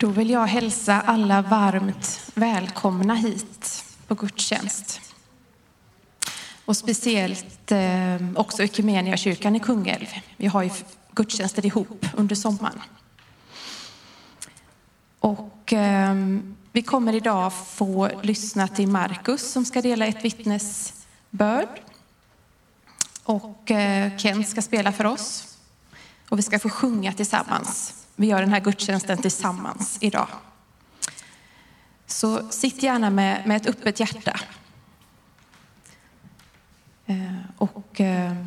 Då vill jag hälsa alla varmt välkomna hit på gudstjänst. Och speciellt eh, också Equmeniakyrkan i Kungälv. Vi har ju gudstjänster ihop under sommaren. Och ehm, vi kommer idag få lyssna till Markus som ska dela ett vittnesbörd. Och eh, Ken ska spela för oss. Och vi ska få sjunga tillsammans. Vi gör den här gudstjänsten tillsammans idag. Så sitt gärna med, med ett öppet hjärta. Eh, och eh,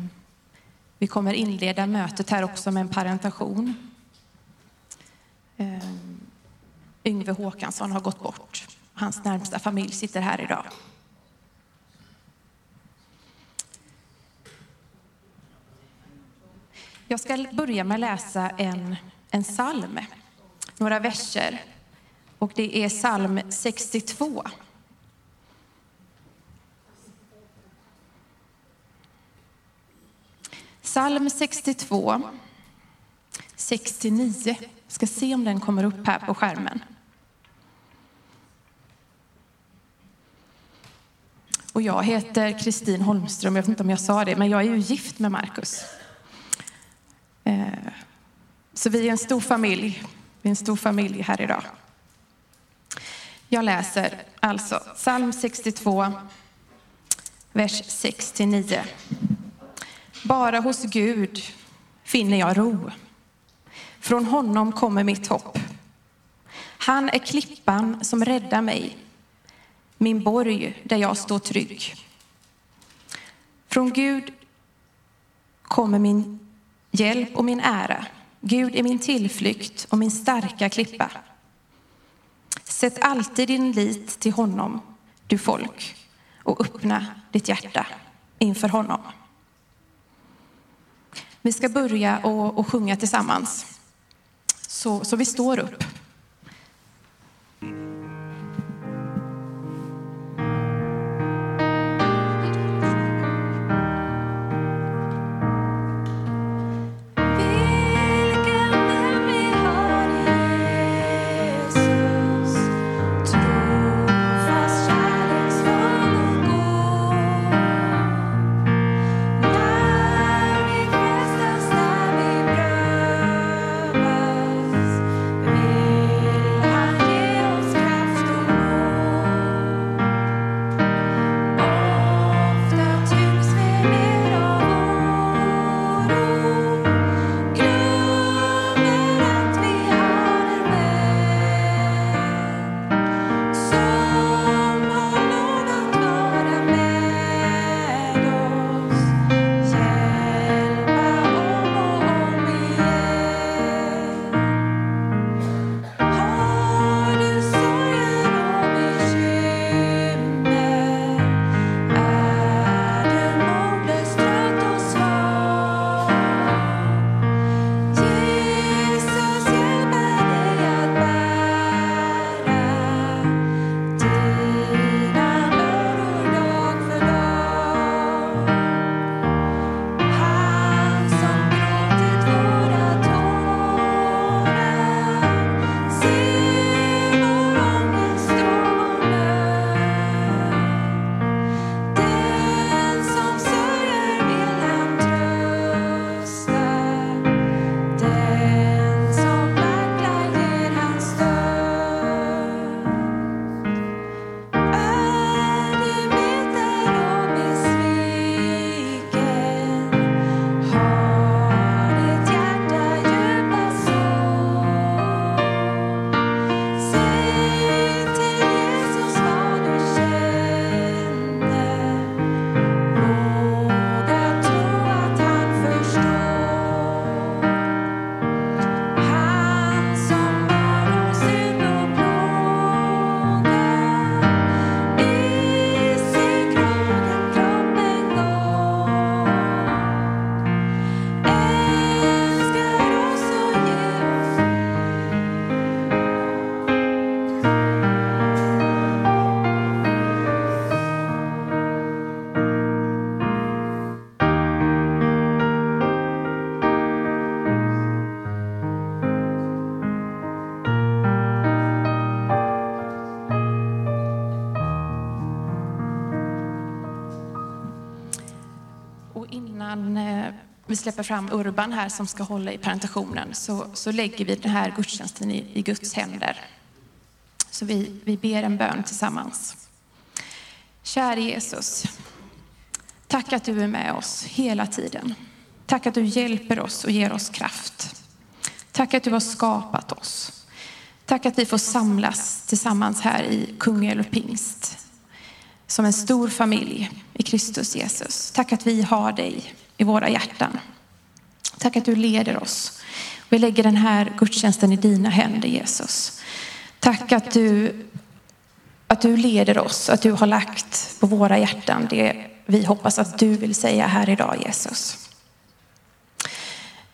vi kommer inleda mötet här också med en parentation. Eh, Yngve Håkansson har gått bort. Hans närmsta familj sitter här idag. Jag ska börja med att läsa en, en psalm, några verser. Och det är psalm 62. Psalm 62, 69. Jag ska se om den kommer upp här på skärmen. Och jag heter Kristin Holmström, jag vet inte om jag sa det, men jag är ju gift med Markus. Eh, så vi är en stor familj. Vi är en stor familj här idag. Jag läser alltså psalm 62, vers 6-9. Bara hos Gud finner jag ro. Från honom kommer mitt hopp. Han är klippan som räddar mig, min borg där jag står trygg. Från Gud kommer min hjälp och min ära. Gud är min tillflykt och min starka klippa. Sätt alltid din lit till honom, du folk, och öppna ditt hjärta inför honom. Vi ska börja och, och sjunga tillsammans. Så, så vi står upp. Vi släpper fram Urban här som ska hålla i presentationen så, så lägger vi den här gudstjänsten i, i Guds händer. Så vi, vi ber en bön tillsammans. Kära Jesus, tack att du är med oss hela tiden. Tack att du hjälper oss och ger oss kraft. Tack att du har skapat oss. Tack att vi får samlas tillsammans här i Kungälv pingst. Som en stor familj i Kristus Jesus. Tack att vi har dig i våra hjärtan. Tack att du leder oss. Vi lägger den här gudstjänsten i dina händer Jesus. Tack att du, att du leder oss, att du har lagt på våra hjärtan det vi hoppas att du vill säga här idag Jesus.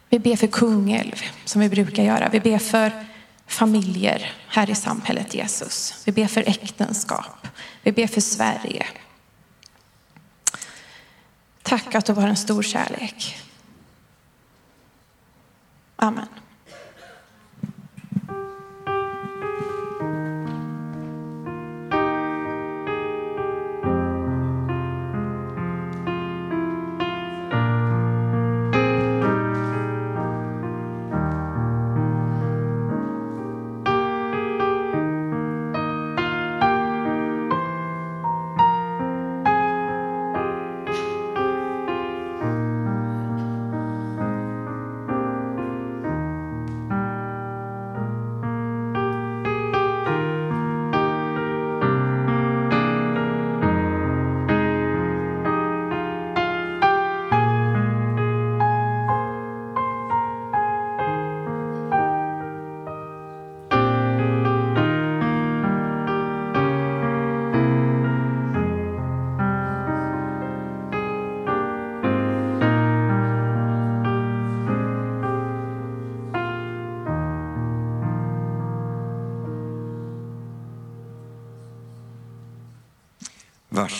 Vi ber för Kungälv som vi brukar göra. Vi ber för familjer här i samhället Jesus. Vi ber för äktenskap. Vi ber för Sverige. Tack att du har en stor kärlek. Amen.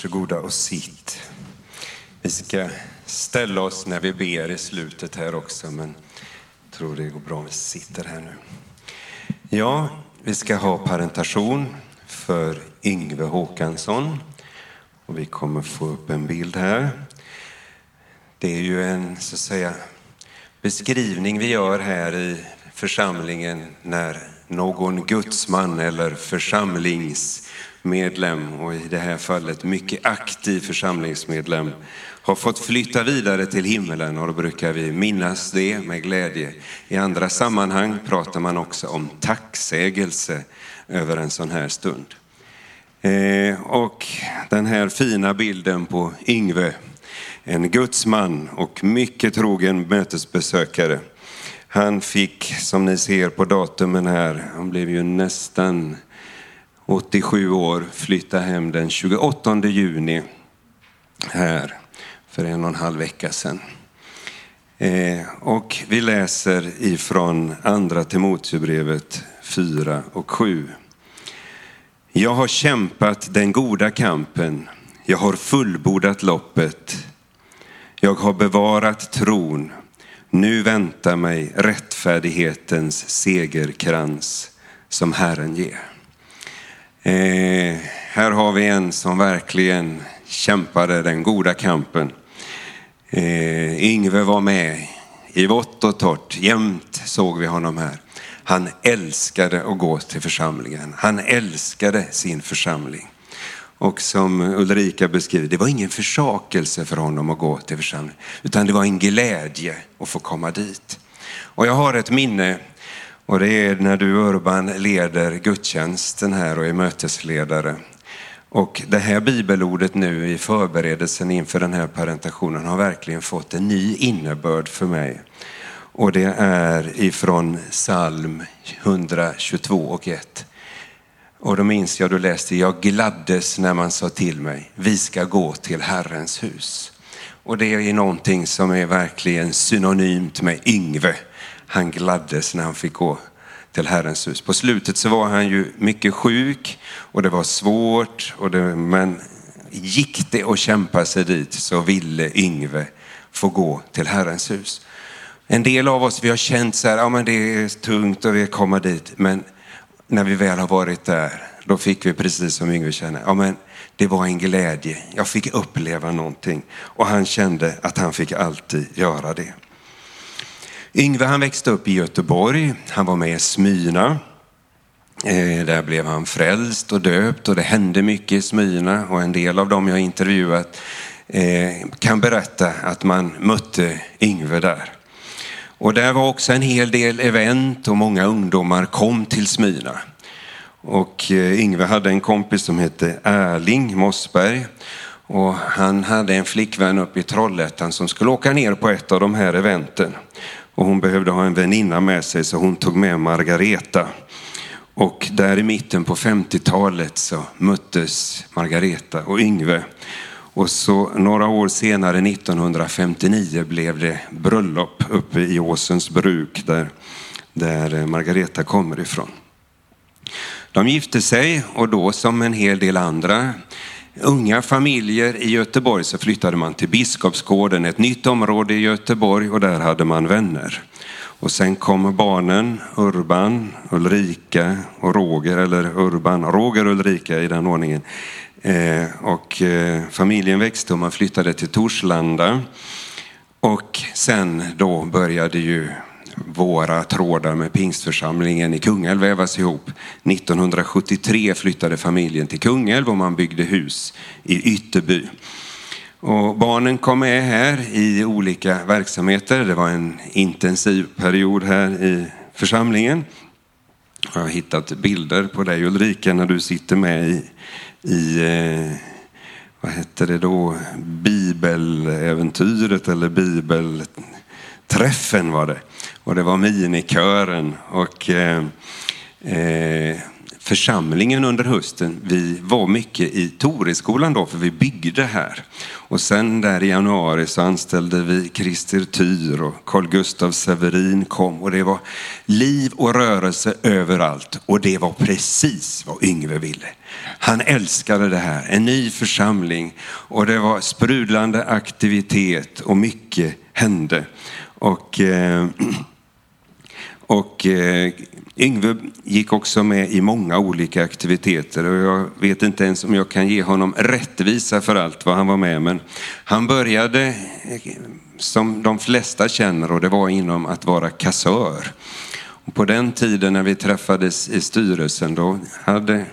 Varsågoda och sitt. Vi ska ställa oss när vi ber i slutet här också, men jag tror det går bra om vi sitter här nu. Ja, vi ska ha parentation för Yngve Håkansson. Och vi kommer få upp en bild här. Det är ju en så att säga, beskrivning vi gör här i församlingen när någon gudsman eller församlings medlem och i det här fallet mycket aktiv församlingsmedlem har fått flytta vidare till himmelen och då brukar vi minnas det med glädje. I andra sammanhang pratar man också om tacksägelse över en sån här stund. Eh, och den här fina bilden på Yngve, en gudsman och mycket trogen mötesbesökare. Han fick, som ni ser på datumen här, han blev ju nästan 87 år, flytta hem den 28 juni här för en och en halv vecka sedan. Eh, och vi läser ifrån andra Timoteusbrevet 4 och 7. Jag har kämpat den goda kampen, jag har fullbordat loppet, jag har bevarat tron, nu väntar mig rättfärdighetens segerkrans som Herren ger. Eh, här har vi en som verkligen kämpade den goda kampen. Eh, Yngve var med i vått och torrt, jämt såg vi honom här. Han älskade att gå till församlingen. Han älskade sin församling. Och som Ulrika beskriver, det var ingen försakelse för honom att gå till församlingen, utan det var en glädje att få komma dit. Och jag har ett minne och det är när du Urban leder gudstjänsten här och är mötesledare. Och det här bibelordet nu i förberedelsen inför den här parentationen har verkligen fått en ny innebörd för mig. Och det är ifrån psalm 122 och 1. Och då minns jag, du läste, jag gladdes när man sa till mig, vi ska gå till Herrens hus. Och det är någonting som är verkligen synonymt med Yngve han gladdes när han fick gå till Herrens hus. På slutet så var han ju mycket sjuk och det var svårt. Och det, men gick det att kämpa sig dit så ville Yngve få gå till Herrens hus. En del av oss vi har känt så här, ja men det är tungt och vi kommer dit. Men när vi väl har varit där, då fick vi precis som Yngve känner, ja men det var en glädje. Jag fick uppleva någonting och han kände att han fick alltid göra det. Yngve han växte upp i Göteborg, han var med i Smyna. Eh, där blev han frälst och döpt och det hände mycket i Smyna och en del av dem jag intervjuat eh, kan berätta att man mötte Yngve där. Och där var också en hel del event och många ungdomar kom till Smyna. Och eh, Yngve hade en kompis som hette Erling Mossberg. Och han hade en flickvän uppe i Trollhättan som skulle åka ner på ett av de här eventen. Och hon behövde ha en väninna med sig så hon tog med Margareta. Och där i mitten på 50-talet så möttes Margareta och Yngve. Och så några år senare, 1959, blev det bröllop uppe i Åsens bruk där, där Margareta kommer ifrån. De gifte sig och då som en hel del andra unga familjer i Göteborg så flyttade man till Biskopsgården, ett nytt område i Göteborg och där hade man vänner. Och sen kom barnen Urban, Ulrika och Roger, eller Urban, Roger och Ulrika i den ordningen. Eh, och eh, familjen växte och man flyttade till Torslanda. Och sen då började ju våra trådar med pingstförsamlingen i Kungälv vävas ihop. 1973 flyttade familjen till Kungälv och man byggde hus i Ytterby. Och barnen kom med här i olika verksamheter. Det var en intensiv period här i församlingen. Jag har hittat bilder på dig Ulrika när du sitter med i, i eh, vad hette det då, bibeläventyret eller bibelträffen var det. Och det var minikören och eh, eh, församlingen under hösten. Vi var mycket i Toreskolan då, för vi byggde här. Och sen där i januari så anställde vi Christer Tyr och Carl Gustav Severin kom och det var liv och rörelse överallt. Och det var precis vad Yngve ville. Han älskade det här, en ny församling och det var sprudlande aktivitet och mycket hände. Och, eh, och eh, Yngve gick också med i många olika aktiviteter och jag vet inte ens om jag kan ge honom rättvisa för allt vad han var med men han började eh, som de flesta känner och det var inom att vara kassör. Och på den tiden när vi träffades i styrelsen då hade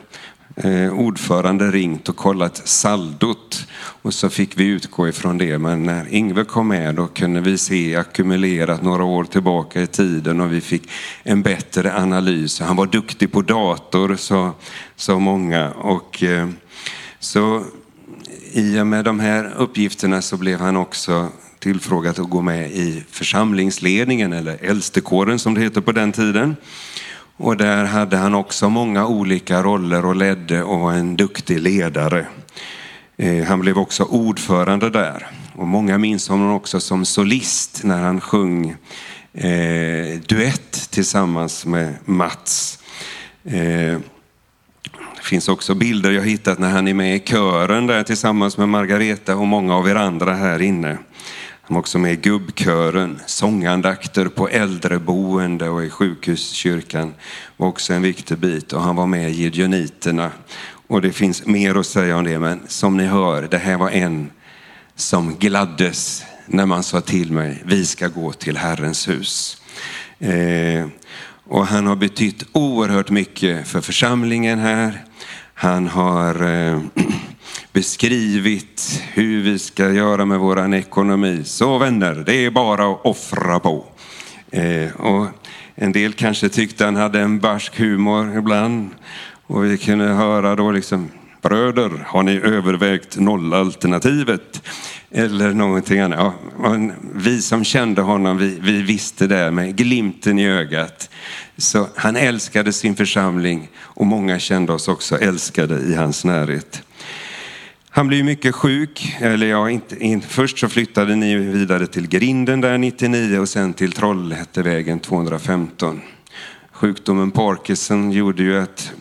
eh, ordförande ringt och kollat saldot och så fick vi utgå ifrån det. Men när Ingve kom med då kunde vi se ackumulerat några år tillbaka i tiden och vi fick en bättre analys. Han var duktig på dator, sa, sa många. Och, eh, så i och med de här uppgifterna så blev han också tillfrågad att gå med i församlingsledningen, eller äldstekåren som det heter på den tiden. Och där hade han också många olika roller och ledde och var en duktig ledare. Eh, han blev också ordförande där. Och många minns honom också som solist när han sjöng eh, duett tillsammans med Mats. Eh, det finns också bilder jag hittat när han är med i kören där tillsammans med Margareta och många av er andra här inne. Han var också med i gubbkören, sångandakter på äldreboende och i sjukhuskyrkan var också en viktig bit. Och han var med i Gideoniterna. Och det finns mer att säga om det, men som ni hör, det här var en som gladdes när man sa till mig, vi ska gå till Herrens hus. Eh, och han har betytt oerhört mycket för församlingen här. Han har eh, beskrivit hur vi ska göra med vår ekonomi. Så vänner, det är bara att offra på. Eh, och en del kanske tyckte han hade en barsk humor ibland. Och vi kunde höra då liksom, bröder, har ni övervägt nollalternativet? Eller någonting annat. Ja, vi som kände honom, vi, vi visste det med glimten i ögat. Så han älskade sin församling och många kände oss också älskade i hans närhet. Han blev mycket sjuk. Eller ja, inte, in, först så flyttade ni vidare till Grinden där 99 och sen till Trollhättevägen 215. Sjukdomen Parkinson gjorde ju att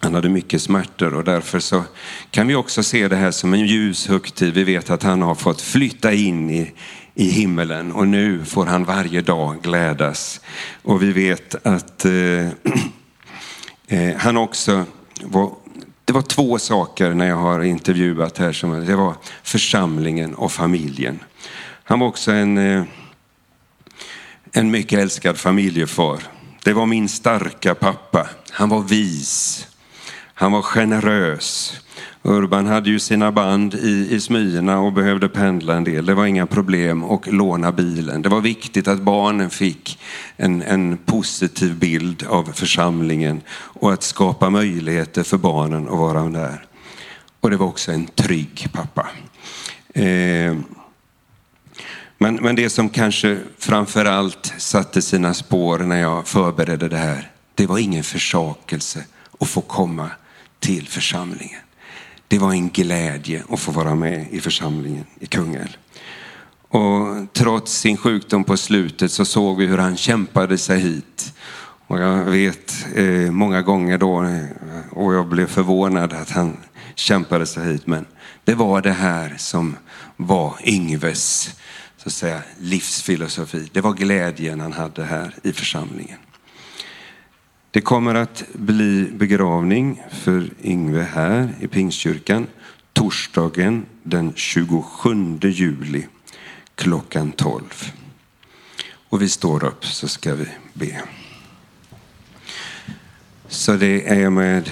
han hade mycket smärtor och därför så kan vi också se det här som en ljus högtid. Vi vet att han har fått flytta in i, i himmelen och nu får han varje dag glädas. Och vi vet att eh, eh, han också var det var två saker när jag har intervjuat här. Som, det var församlingen och familjen. Han var också en, eh, en mycket älskad familjefar. Det var min starka pappa. Han var vis. Han var generös. Urban hade ju sina band i, i Smyrna och behövde pendla en del. Det var inga problem att låna bilen. Det var viktigt att barnen fick en, en positiv bild av församlingen och att skapa möjligheter för barnen att vara där. Och det var också en trygg pappa. Eh, men, men det som kanske framför allt satte sina spår när jag förberedde det här, det var ingen försakelse att få komma till församlingen. Det var en glädje att få vara med i församlingen i Kungälv. Och trots sin sjukdom på slutet så såg vi hur han kämpade sig hit. Och jag vet eh, många gånger då, eh, och jag blev förvånad att han kämpade sig hit, men det var det här som var Yngves så att säga, livsfilosofi. Det var glädjen han hade här i församlingen. Det kommer att bli begravning för Yngve här i Pingstkyrkan torsdagen den 27 juli klockan 12. Och vi står upp så ska vi be. Så det är med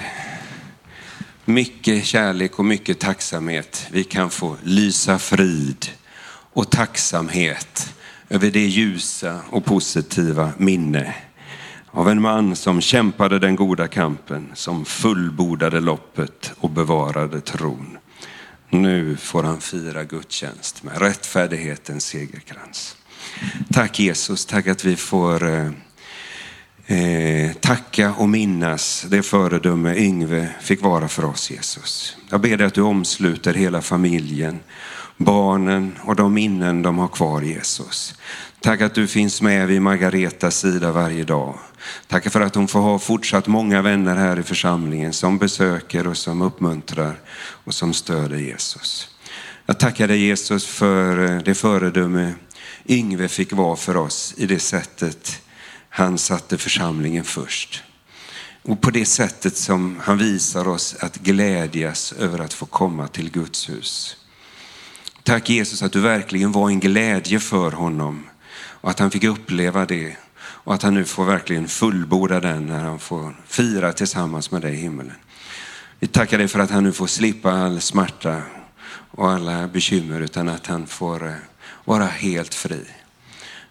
mycket kärlek och mycket tacksamhet vi kan få lysa frid och tacksamhet över det ljusa och positiva minne av en man som kämpade den goda kampen, som fullbordade loppet och bevarade tron. Nu får han fira gudstjänst med rättfärdighetens segerkrans. Tack Jesus, tack att vi får eh, eh tacka och minnas det föredöme Yngve fick vara för oss Jesus. Jag ber dig att du omsluter hela familjen, barnen och de minnen de har kvar Jesus. Tack att du finns med vid Margaretas sida varje dag. Tack för att hon får ha fortsatt många vänner här i församlingen som besöker och som uppmuntrar och som stöder Jesus. Jag tackar dig Jesus för eh, det föredöme Yngve fick vara för oss i det sättet han satte församlingen först. Och på det sättet som han visar oss att glädjas över att få komma till Guds hus. Tack Jesus att du verkligen var en glädje för honom och att han fick uppleva det och att han nu får verkligen fullborda den när han får fira tillsammans med dig i himmelen. Vi tackar dig för att han nu får slippa all smärta och alla bekymmer utan att han får eh, vara helt fri.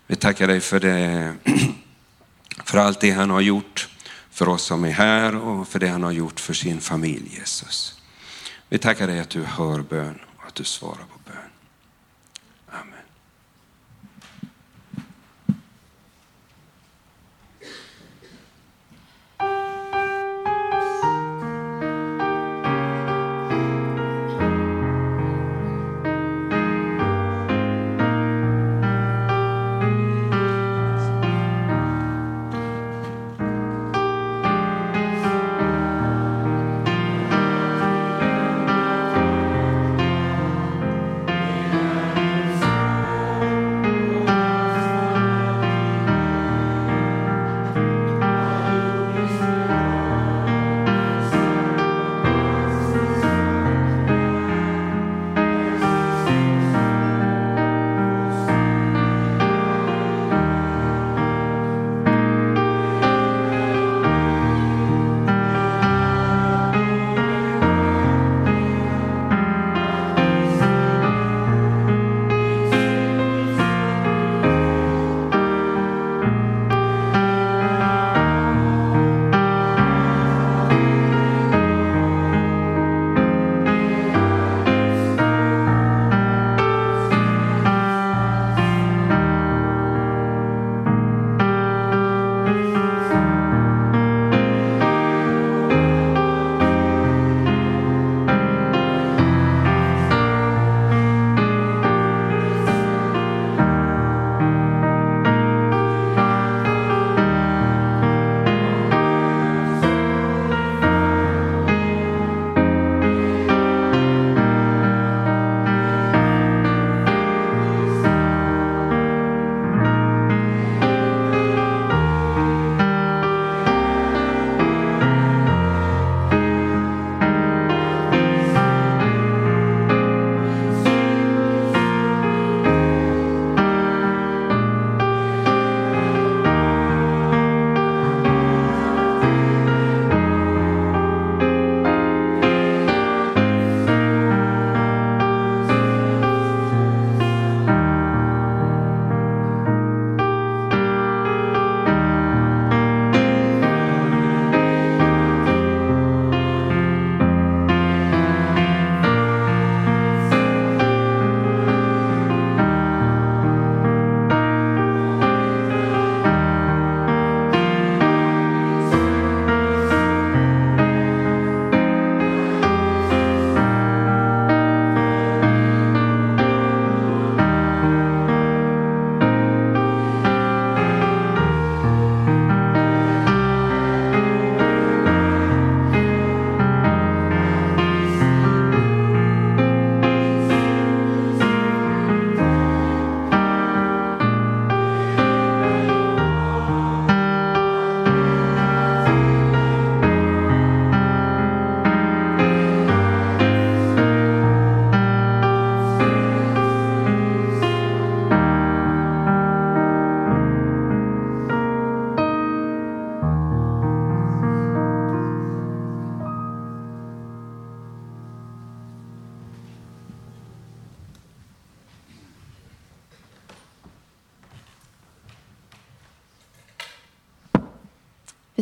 Vi tackar dig för, det, för allt det han har gjort för oss som är här och för det han har gjort för sin familj Jesus. Vi tackar dig att du hör bön och att du svarar på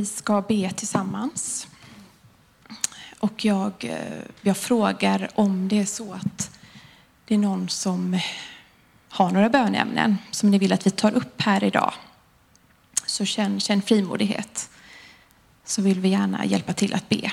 Vi ska be tillsammans. Och jag, eh, jag frågar om det är så att det är någon som har några bönämnen som ni vill att vi tar upp här idag. Så känn, känn frimodighet. Så vill vi gärna hjälpa till att be.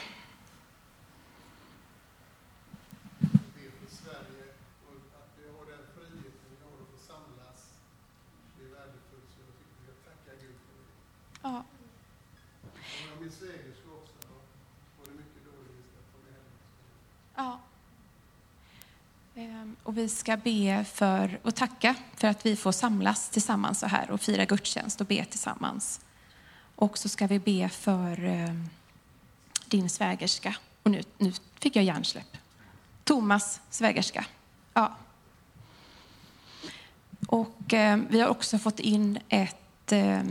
Och vi ska be för och tacka för att vi får samlas tillsammans så här och fira gudstjänst och be tillsammans. Och så ska vi be för eh, din svägerska. Och nu, nu fick jag hjärnsläpp. Thomas svägerska. Ja. Och eh, vi har också fått in ett eh,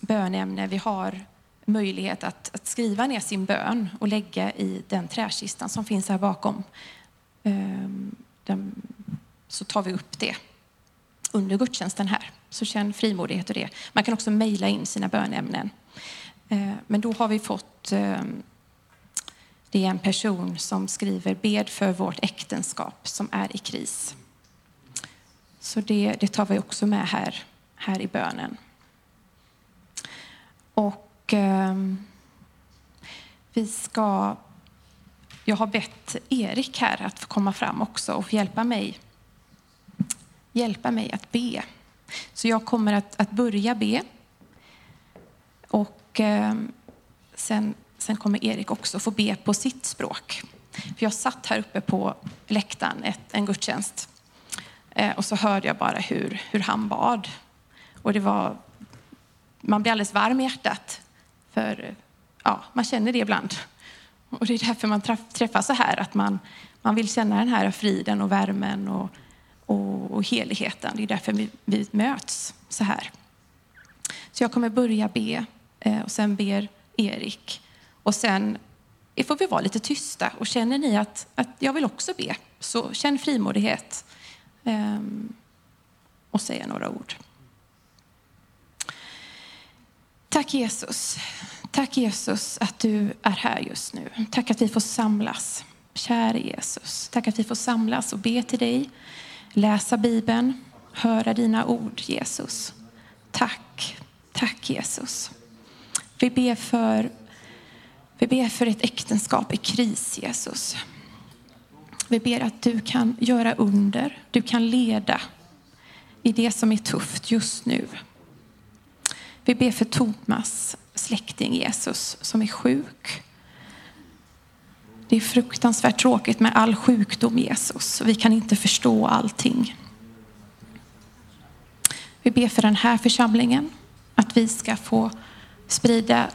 bönämne. Vi har möjlighet att, att skriva ner sin bön och lägga i den träkistan som finns här bakom. Ehm, den, så tar vi upp det under gudstjänsten här. Så känn frimodighet och det. Man kan också mejla in sina bönämnen. Eh, men då har vi fått, ehm, det är en person som skriver bed för vårt äktenskap som är i kris. Så det, det tar vi också med här, här i bönen. Och ehm, vi ska, jag har bett Erik här att få komma fram också och hjälpa mig, hjälpa mig att be. Så jag kommer att, att börja be. Och eh, sen, sen kommer Erik också få be på sitt språk. För jag satt här uppe på läktaren ett, en gudstjänst Eh, och så hörde jag bara hur, hur han bad. Och det var, man blir alldeles varm i hjärtat. För ja, man känner det ibland. Och det är därför man träffas så här, att man, man vill känna den här friden och värmen och, och, och heligheten. Det är därför vi, vi möts så här. Så jag kommer börja be eh, och sen ber Erik. Och sen får vi vara lite tysta. Och känner ni att, att jag vill också be, så känn frimodighet ehm, och säga några ord. Tack Jesus. Tack Jesus att du är här just nu. Tack att vi får samlas. Käre Jesus. Tack att vi får samlas och be till dig. Läsa Bibeln. Höra dina ord Jesus. Tack. Tack Jesus. Vi ber för, vi ber för ett äktenskap i kris Jesus. Vi ber att du kan göra under, du kan leda i det som är tufft just nu. Vi ber för Thomas släkting Jesus som är sjuk. Det är fruktansvärt tråkigt med all sjukdom Jesus. Vi kan inte förstå allting. Vi ber för den här församlingen att vi ska få sprida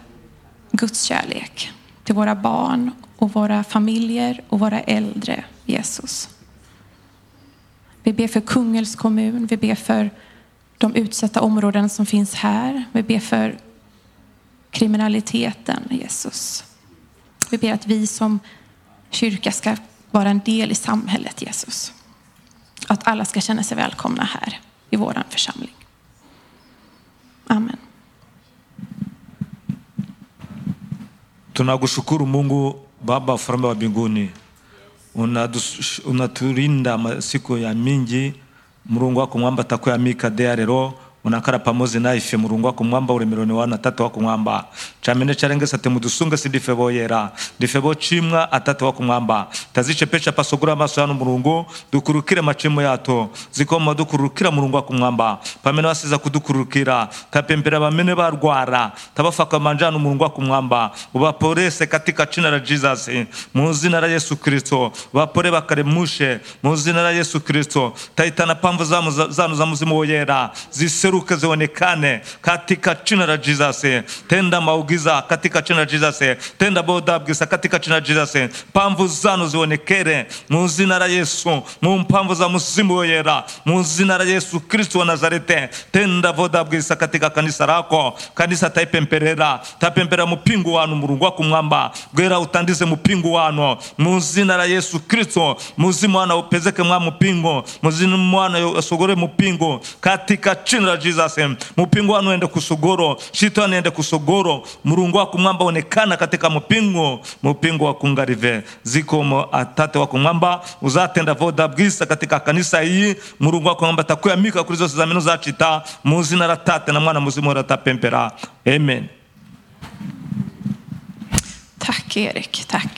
Guds kärlek till våra barn och våra familjer och våra äldre, Jesus. Vi ber för Kungälvs kommun, vi ber för de utsatta områden som finns här. Vi ber för kriminaliteten, Jesus. Vi ber att vi som kyrka ska vara en del i samhället, Jesus. Att alla ska känna sig välkomna här i vår församling. Amen. Tunakushukuru Mungu Baba ufalme wa mbinguni, Unadus- unaturinda masiku ya mingi mulungu wako mwamba takweyamika dea rero unakala pamozi naife mulungu wako mwamba ulemeroni wana tata wako mwamba. Chamene charengesa temudusunge sidife boyera dife bochimwa atate wako mwamba. Tazichepesha pasogura amaso yanu mulungu dukurukire machimo yato. Zikoma dukurukira mulungu wako mwamba. Pamene wasiza kudukurukira tapempera bamene barwara tabafaka manjano mulungu wako mwamba. Ubaporese katika jina la Jesus. Mu zina la Yesu Kristo. Bapore bakaremushe mu zina la Yesu Kristo. Taitana pamvu zanu za muzimu woyera ziseruke zionekane katika jina la Jesus. Tenda maugiza katika jina la Jesus. Tenda bodabgisa katika jina la Jesus. Pamvu zanu zionekere mu zina la Yesu mu mpamvu za muzimu woyera mu zina la Yesu Kristo wa Nazareti. tenda vodabgisa katika kanisa lako. Kanisa taipemperera tapempera mupingu wanu mulungu wakumwamba gwera utandize mupingu wano mu zina la Yesu Kristo muzimu wana upezeke mwa mupingo muzimu wana usogore mupingo katika jina la jesus mpingo wanu ende kusogoro shitani ende kusogoro murungu wako mwamba onekana katika mpingo mpingo wa kungarive zikomo atate wako mwamba uzatenda voda bwisa katika kanisa iyi murungu wako mwamba takuyamika kuri zose zameno zacita chita zina la tate na mwana muzimu ratapempera amen. Tack Erik, tack.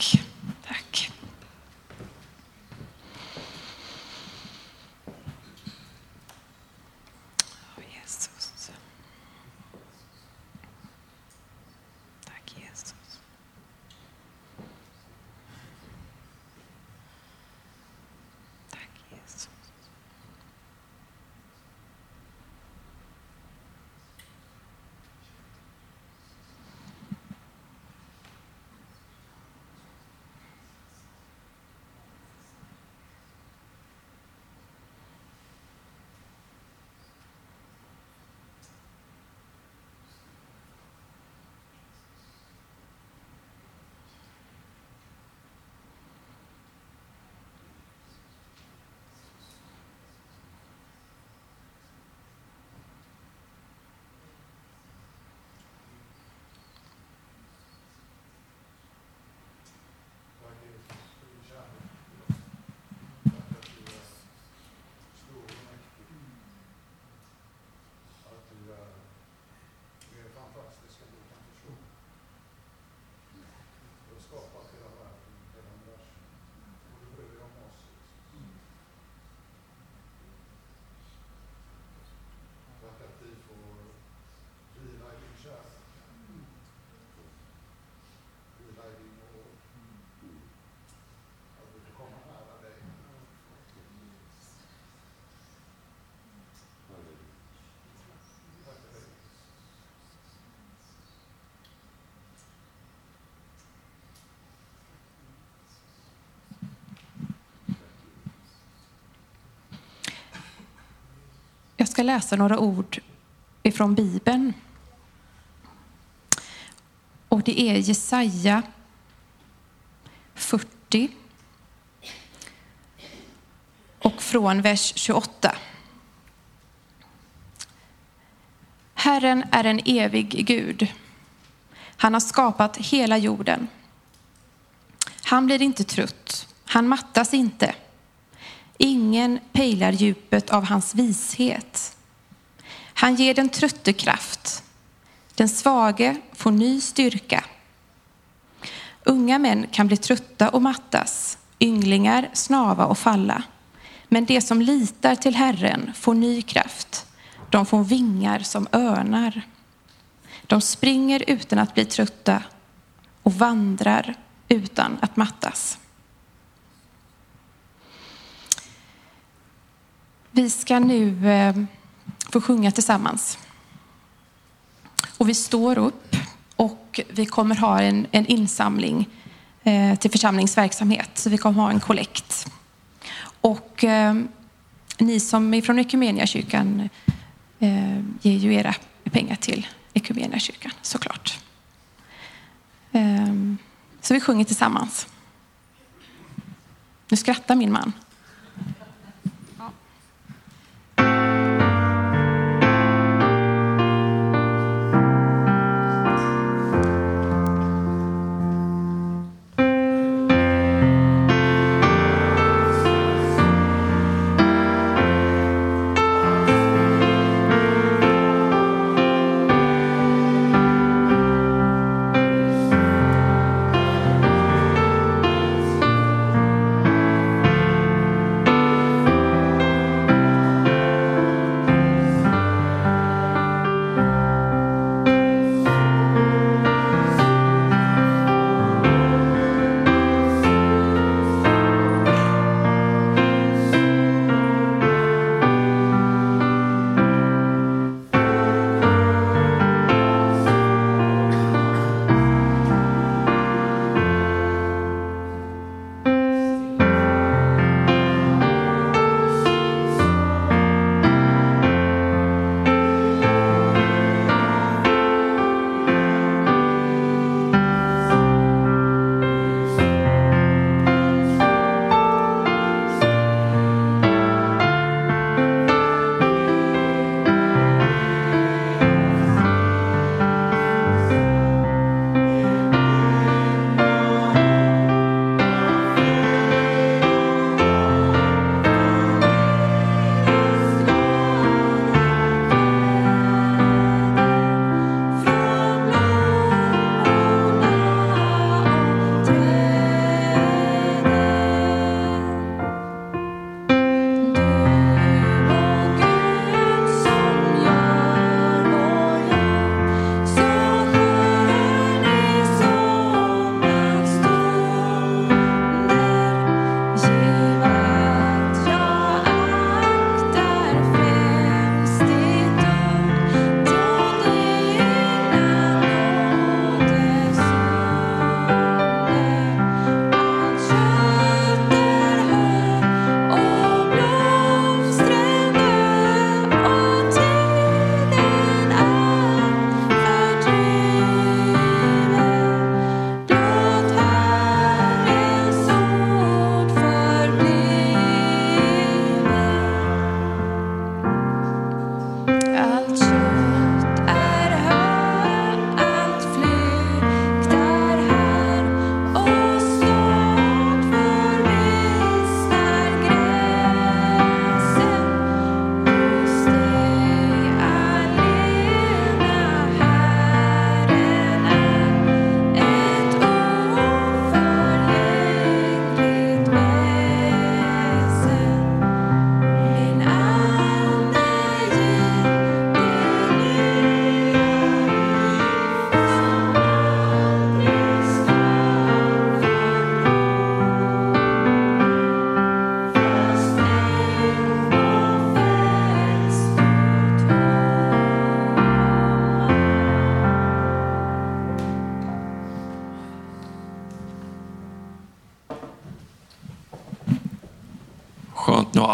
Jag ska läsa några ord ifrån Bibeln. Och det är Jesaja 40 och från vers 28. Herren är en evig Gud. Han har skapat hela jorden. Han blir inte trött, han mattas inte. Ingen pejlar djupet av hans vishet. Han ger den trötte kraft. Den svage får ny styrka. Unga män kan bli trötta och mattas, ynglingar snava och falla. Men de som litar till Herren får ny kraft. De får vingar som örnar. De springer utan att bli trötta och vandrar utan att mattas. Vi ska nu eh, få sjunga tillsammans. Och vi står upp och vi kommer ha en, en insamling eh, till församlingsverksamhet. Så vi kommer ha en kollekt. Och eh, ni som är från Equmeniakyrkan eh, ger ju era pengar till Equmeniakyrkan såklart. Eh, så vi sjunger tillsammans. Nu skrattar min man.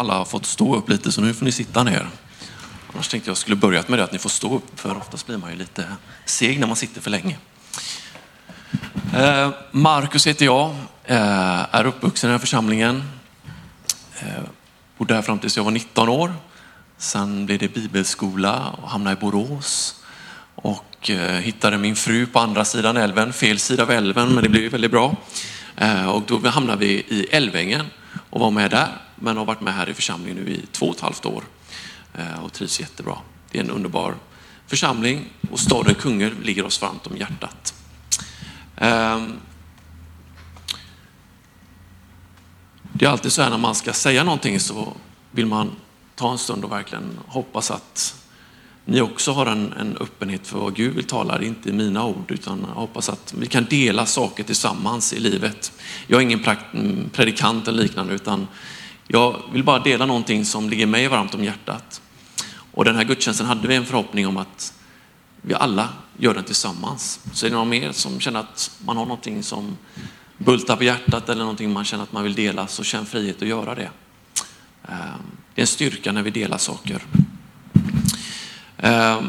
Alla har fått stå upp lite, så nu får ni sitta ner. Annars tänkte jag skulle börjat med det att ni får stå upp, för oftast blir man ju lite seg när man sitter för länge. Eh, Marcus heter jag, eh, är uppvuxen i den här församlingen. Eh, bodde här fram tills jag var 19 år. Sen blev det bibelskola och hamnade i Borås. Och hittade min fru på andra sidan älven, fel sida av älven, men det blev väldigt bra. Och då hamnade vi i Älvängen och var med där, men har varit med här i församlingen nu i två och ett halvt år eh, och trivs jättebra. Det är en underbar församling och staden Kungälv ligger oss varmt om hjärtat. Ehm, det är alltid så här när man ska säga någonting så vill man ta en stund och verkligen hoppas att ni också har en, en öppenhet för vad Gud vill tala. Det är inte mina ord, utan jag hoppas att vi kan dela saker tillsammans i livet. Jag är ingen predikant eller liknande, utan jag vill bara dela någonting som ligger mig varmt om hjärtat. Och den här gudstjänsten hade vi en förhoppning om att vi alla gör den tillsammans. Så är det någon mer som känner att man har någonting som bultar på hjärtat eller någonting man känner att man vill dela, så känn frihet att göra det. Ehm, det är en styrka när vi delar saker. Eh,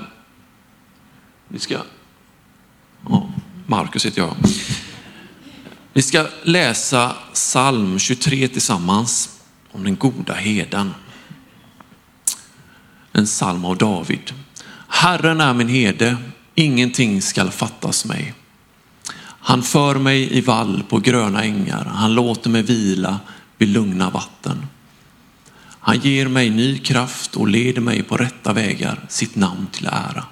vi ska... Oh, Markus heter jag. Vi ska läsa psalm 23 tillsammans om den goda heden. En psalm av David. Herren är min herde, ingenting skall fattas mig. Han för mig i vall på gröna ängar, han låter mig vila vid lugna vatten. Han ger mig ny kraft och leder mig på rätta vägar, sitt namn till ära.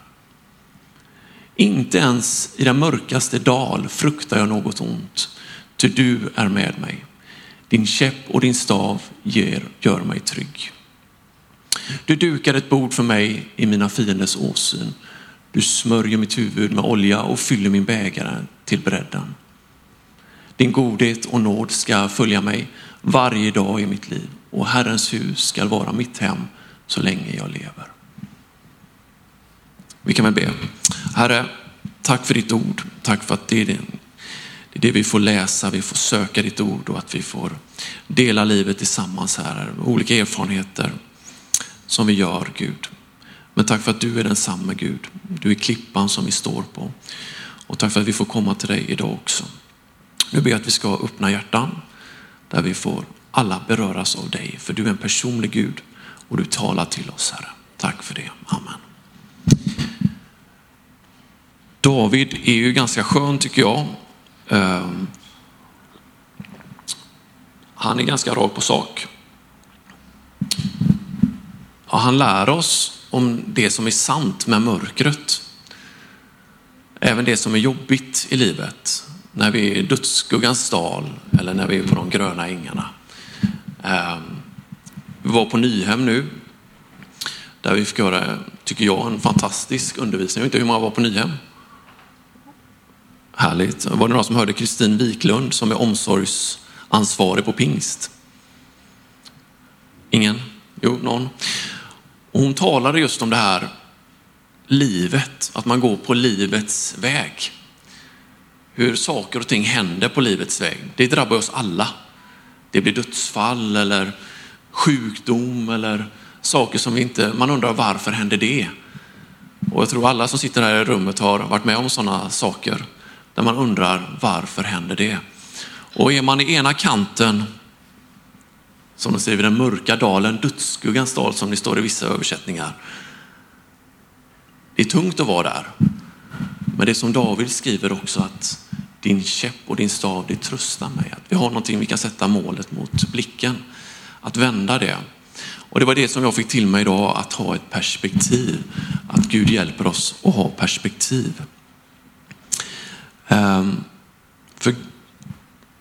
Inte ens i den mörkaste dal fruktar jag något ont, ty du är med mig. Din käpp och din stav ger, gör mig trygg. Du dukar ett bord för mig i mina fienders åsyn. Du smörjer mitt huvud med olja och fyller min bägare till bredden. Din godhet och nåd ska följa mig varje dag i mitt liv och Herrens hus ska vara mitt hem så länge jag lever. Vi kan väl be. Herre, tack för ditt ord. Tack för att det är det, det är det vi får läsa, vi får söka ditt ord och att vi får dela livet tillsammans här. Olika erfarenheter som vi gör Gud. Men tack för att du är densamme Gud. Du är klippan som vi står på. Och tack för att vi får komma till dig idag också. Nu ber jag att vi ska öppna hjärtan där vi får alla beröras av dig. För du är en personlig Gud och du talar till oss Herre. Tack för det. Amen. David är ju ganska skön tycker jag. Ehm, han är ganska rak på sak. Ja, han lär oss om det som är sant med mörkret. Även det som är jobbigt i livet. När vi är i dödsskuggans dal eller när vi är på de gröna ängarna. Ehm, vi var på Nyhem nu. Där vi fick göra, tycker jag, en fantastisk undervisning. Jag vet inte hur många var på Nyhem? Härligt. Var det några som hörde Kristin Wiklund som är omsorgsansvarig på pingst? Ingen? Jo, någon. Och hon talade just om det här livet, att man går på livets väg. Hur saker och ting händer på livets väg. Det drabbar oss alla. Det blir dödsfall eller sjukdom eller saker som vi inte, man undrar varför händer det? Och jag tror alla som sitter här i rummet har varit med om sådana saker där man undrar varför händer det? Och är man i ena kanten som de skriver, den mörka dalen, dödsskuggans dal som det står i vissa översättningar. Det är tungt att vara där. Men det är som David skriver också att din käpp och din stav, det tröstar mig. Att vi har någonting vi kan sätta målet mot blicken. Att vända det. Och det var det som jag fick till mig idag, att ha ett perspektiv. Att Gud hjälper oss att ha perspektiv. Um, för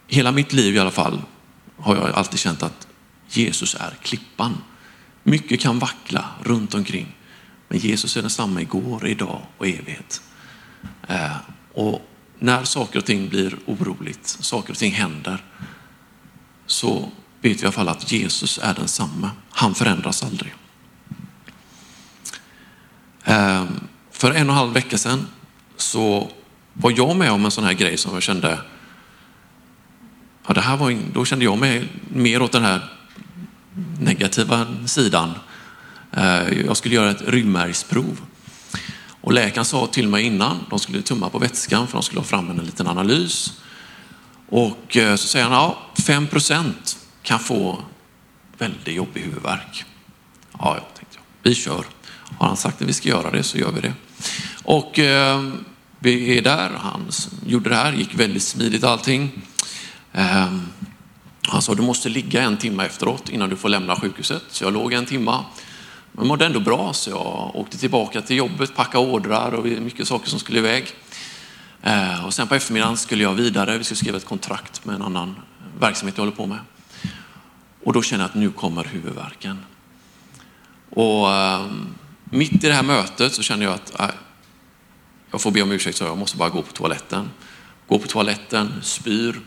hela mitt liv i alla fall har jag alltid känt att Jesus är klippan. Mycket kan vackla runt omkring, men Jesus är densamma igår, idag och evighet. Ehm, och när saker och ting blir oroligt, saker och ting händer, så vet vi i alla fall att Jesus är densamma. Han förändras aldrig. Eh, för en och en halv vecka sedan så var jag med om en sån här grej som jag kände, ja, det här var, då kände jag mig mer åt den här negativa sidan. Eh, jag skulle göra ett ryggmärgsprov. Och läkaren sa till mig innan, de skulle tumma på vätskan för de skulle ha fram en liten analys. Och eh, så säger han, ja, 5% kan få väldigt jobbig huvudvärk. Ja, ja, tänkte jag, vi kör. Har han sagt att vi ska göra det så gör vi det. Och eh, vi är där, han gjorde det här, gick väldigt smidigt allting. Eh, han sa, du måste ligga en timme efteråt innan du får lämna sjukhuset. Så jag låg en timme. Men mådde ändå bra så jag åkte tillbaka till jobbet, packade ordrar och mycket saker som skulle iväg. Eh, och sen på eftermiddagen skulle jag vidare, vi skulle skriva ett kontrakt med en annan verksamhet jag håller på med. Och då känner jag att nu kommer huvudvärken. Och eh, mitt i det här mötet så känner jag att äh, jag får be om ursäkt så jag måste bara gå på toaletten. Gå på toaletten, spyr,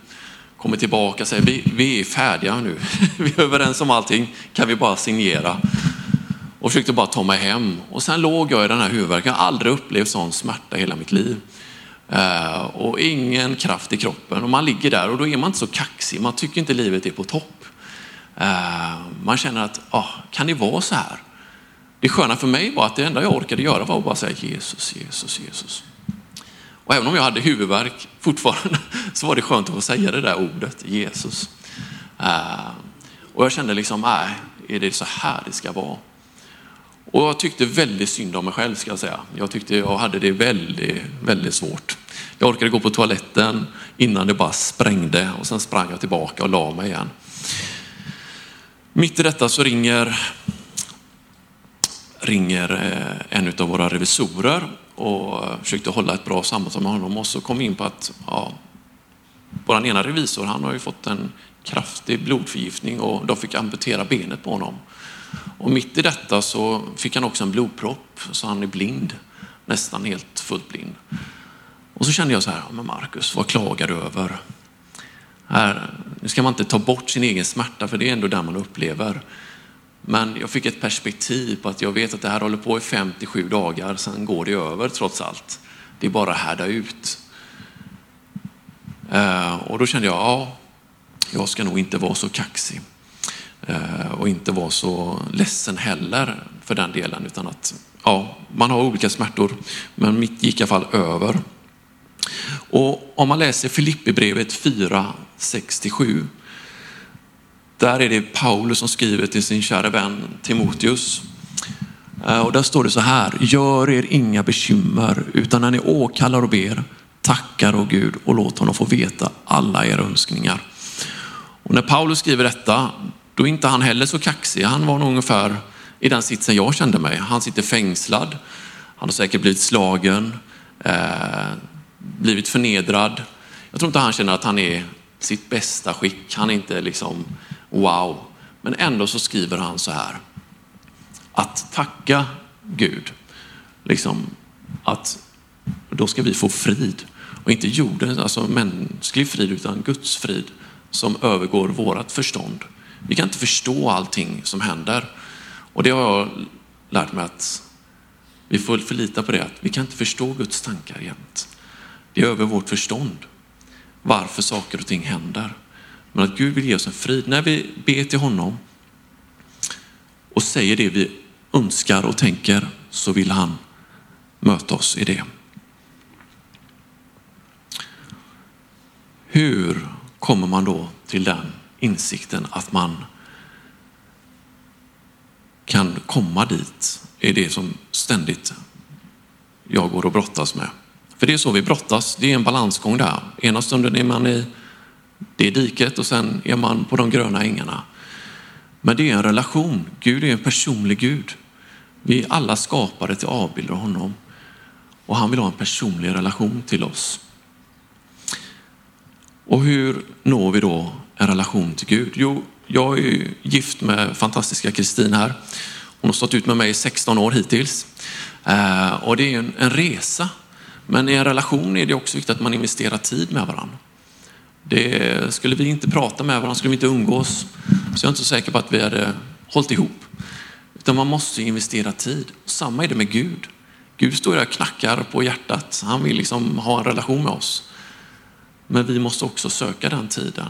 kommer tillbaka och säger vi, vi är färdiga nu. vi är överens om allting, kan vi bara signera? Och försökte bara ta mig hem. Och sen låg jag i den här huvudvärken. Jag har aldrig upplevt sån smärta i hela mitt liv. Eh, och ingen kraft i kroppen. Och man ligger där och då är man inte så kaxig. Man tycker inte livet är på topp. Eh, man känner att, ah, kan det vara så här? Det sköna för mig var att det enda jag orkade göra var att bara säga Jesus, Jesus, Jesus. Och även om jag hade huvudvärk fortfarande så var det skönt att få säga det där ordet, Jesus. Eh, och jag kände liksom, nej, är det så här det ska vara? Och jag tyckte väldigt synd om mig själv ska jag säga. Jag tyckte jag hade det väldigt, väldigt svårt. Jag orkade gå på toaletten innan det bara sprängde och sen sprang jag tillbaka och la mig igen. Mitt i detta så ringer, ringer eh, en av våra revisorer och försökte hålla ett bra samtal med honom och så kom vi in på att ja, vår ena revisor han har ju fått en kraftig blodförgiftning och de fick amputera benet på honom. Och mitt i detta så fick han också en blodpropp så han är blind, nästan helt fullt blind. Och så kände jag så här, men Marcus, vad klagar du över? Här, nu ska man inte ta bort sin egen smärta, för det är ändå där man upplever. Men jag fick ett perspektiv på att jag vet att det här håller på i 57 dagar, sen går det över trots allt. Det är bara att härda ut. Eh, och då kände jag, ja, jag ska nog inte vara så kaxig. Eh, och inte vara så ledsen heller för den delen, utan att ja, man har olika smärtor, men mitt gick i alla fall över. Och om man läser Filipperbrevet 4, 67, där är det Paulus som skriver till sin kära vän Timoteus. Eh, och där står det så här, gör er inga bekymmer, utan när ni åkallar och ber, tackar och Gud och låt honom få veta alla era önskningar. Och när Paulus skriver detta, då är inte han heller så kaxig. Han var nog ungefär i den sitsen jag kände mig. Han sitter fängslad. Han har säkert blivit slagen, eh, blivit förnedrad. Jag tror inte han känner att han är sitt bästa skick. Han är inte liksom wow. Men ändå så skriver han så här. Att tacka Gud, liksom att då ska vi få frid. Och inte jorden, alltså mänsklig frid, utan Guds frid som övergår vårat förstånd. Vi kan inte förstå allting som händer. Och det har jag lärt mig att vi får förlita på det, att vi kan inte förstå Guds tankar jämt. Det är över vårt förstånd varför saker och ting händer. Men att Gud vill ge oss en frid. När vi ber till honom och säger det vi önskar och tänker så vill han möta oss i det. Hur kommer man då till den insikten att man kan komma dit är det som ständigt jag går och brottas med. För det är så vi brottas, det är en balansgång där. Ena stunden är man i det diket och sen är man på de gröna ängarna. Men det är en relation. Gud är en personlig Gud. Vi är alla skapade till avbild av honom. Och han vill ha en personlig relation till oss. Och hur når vi då en relation till Gud? Jo, jag är gift med fantastiska Kristin här. Hon har stått ut med mig i 16 år hittills. Eh, och det är en, en resa. Men i en relation är det också viktigt att man investerar tid med varandra. Det, skulle vi inte prata med varandra, skulle vi inte umgås, så jag är inte så säker på att vi hade hållit ihop. Utan man måste investera tid. Samma är det med Gud. Gud står där och knackar på hjärtat. Han vill liksom ha en relation med oss. Men vi måste också söka den tiden.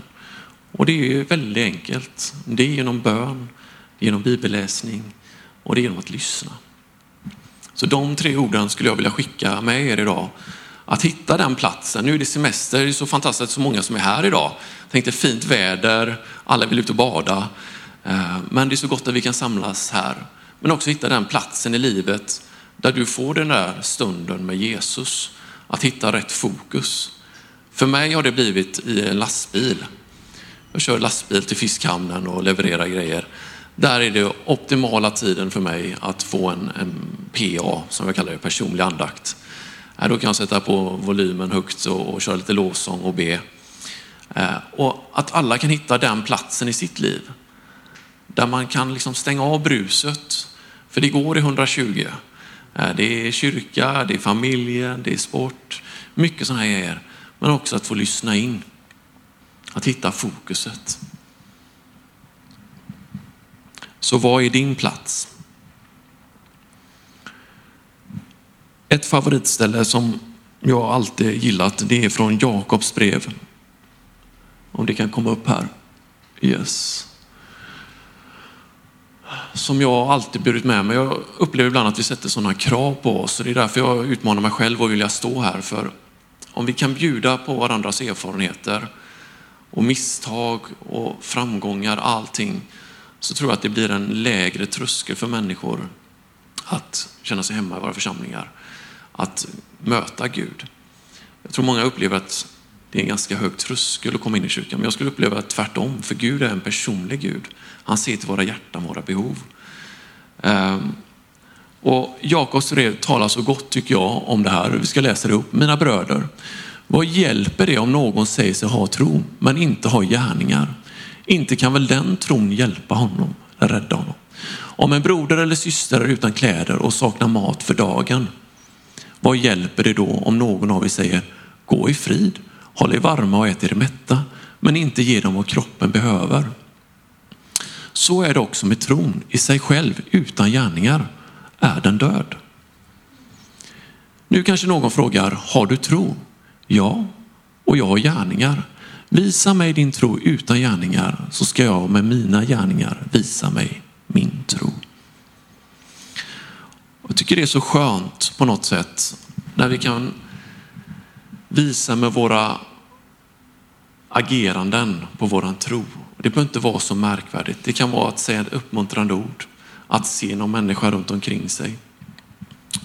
Och det är väldigt enkelt. Det är genom bön, genom bibelläsning och det är genom att lyssna. Så de tre orden skulle jag vilja skicka med er idag. Att hitta den platsen. Nu är det semester, det är så fantastiskt så många som är här idag. Tänkte fint väder, alla vill ut och bada. Eh, men det är så gott att vi kan samlas här. Men också hitta den platsen i livet där du får den där stunden med Jesus. Att hitta rätt fokus. För mig har det blivit i en lastbil. Jag kör lastbil till fiskhamnen och levererar grejer. Där är det optimala tiden för mig att få en, en PA, som jag kallar det, personlig andakt. Äh, då kan jag sätta på volymen högt och, och köra lite lovsång och be. Eh, äh, och att alla kan hitta den platsen i sitt liv. Där man kan liksom stänga av bruset. För det går i 120. Eh, äh, det är kyrka, det är familjen, det är sport. Mycket sådana här grejer. Men också att få lyssna in. Att hitta fokuset. Så vad är din plats? Ett favoritställe som jag alltid gillat, det är från Jakobs brev. Om det kan komma upp här. Yes. Som jag alltid burit med mig. Jag upplever ibland att vi sätter sådana krav på oss. det är därför jag utmanar mig själv och vill stå här. För om vi kan bjuda på varandras erfarenheter och misstag och framgångar, allting, så tror jag att det blir en lägre tröskel för människor att känna sig hemma i våra församlingar, att möta Gud. Jag tror många upplever att det är en ganska hög tröskel att komma in i kyrkan, men jag skulle uppleva att tvärtom, för Gud är en personlig Gud. Han ser till våra hjärtan, våra behov. Ehm, och Jakobs brev talar så gott tycker jag om det här. Vi ska läsa det upp. Mina bröder, vad hjälper det om någon säger sig ha tro men inte har gärningar? Inte kan väl den tron hjälpa honom, eller rädda honom? Om en broder eller syster är utan kläder och saknar mat för dagen, vad hjälper det då om någon av er säger gå i frid, håll er varma och ät er mätta, men inte ge dem vad kroppen behöver? Så är det också med tron i sig själv utan gärningar är den död. Nu kanske någon frågar, har du tro? Ja, och jag har gärningar. Visa mig din tro utan gärningar så ska jag med mina gärningar visa mig min tro. Jag tycker det är så skönt på något sätt när vi kan visa med våra ageranden på våran tro. Det behöver inte vara så märkvärdigt. Det kan vara att säga ett uppmuntrande ord, att se någon människa runt omkring sig.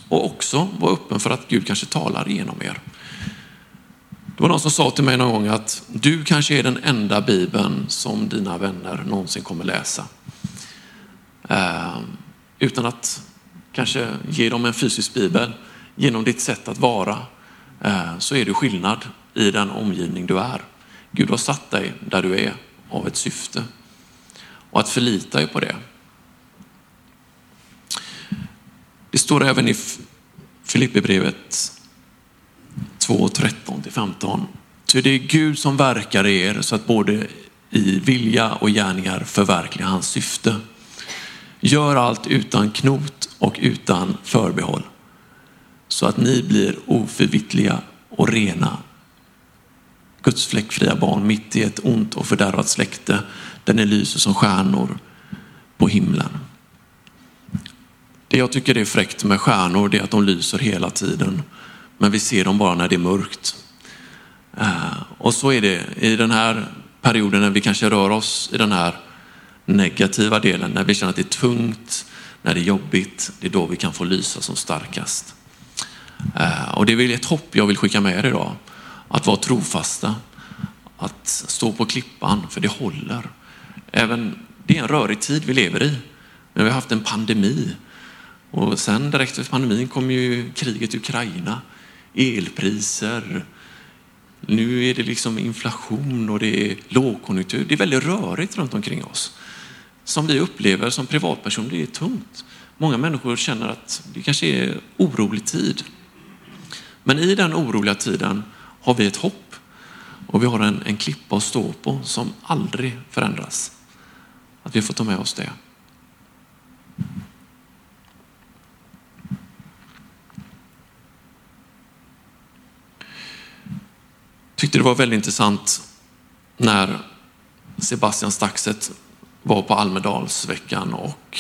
Och också vara öppen för att Gud kanske talar genom er. Det var någon som sa till mig någon gång att du kanske är den enda bibeln som dina vänner någonsin kommer läsa. Eh, utan att kanske ge dem en fysisk bibel, genom ditt sätt att vara, eh, så är du skillnad i den omgivning du är. Gud har satt dig där du är av ett syfte. Och att förlita dig på det. Det står även i Filipperbrevet 2, 13-15. Ty det är Gud som verkar i er så att både i vilja och gärningar förverkliga hans syfte. Gör allt utan knot och utan förbehåll så att ni blir oförvittliga och rena Guds fläckfria barn mitt i ett ont och fördärvat släkte där ni lyser som stjärnor på himlen. Det jag tycker är fräckt med stjärnor är att de lyser hela tiden men vi ser dem bara när det är mörkt. Eh, och så är det i den här perioden när vi kanske rör oss i den här negativa delen, när vi känner att det är tungt, när det är jobbigt, det är då vi kan få lysa som starkast. Eh, och det är väl ett hopp jag vill skicka med er idag, att vara trofasta, att stå på klippan, för det håller. Även, det är en rörig tid vi lever i, men vi har haft en pandemi och sen direkt efter pandemin kom ju kriget i Ukraina elpriser. Nu är det liksom inflation och det är lågkonjunktur. Det är väldigt rörigt runt omkring oss. Som vi upplever som privatpersoner. det är tungt. Många människor känner att det kanske är orolig tid. Men i den oroliga tiden har vi ett hopp och vi har en, en klippa att stå på som aldrig förändras. Att vi får ta med oss det. Tyckte det var väldigt intressant när Sebastian Staxet var på Almedalsveckan och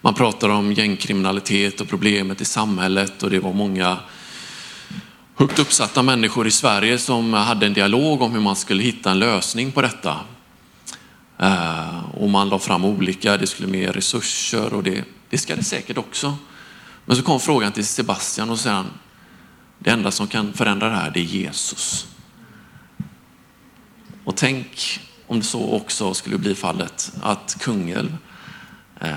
man pratade om gängkriminalitet och problemet i samhället och det var många högt uppsatta människor i Sverige som hade en dialog om hur man skulle hitta en lösning på detta. Eh, och man la fram olika, det skulle mer resurser och det, det ska det säkert också. Men så kom frågan till Sebastian och sen, det enda som kan förändra det här det är Jesus. Och tänk om det så också skulle bli fallet att Kungälv, eh,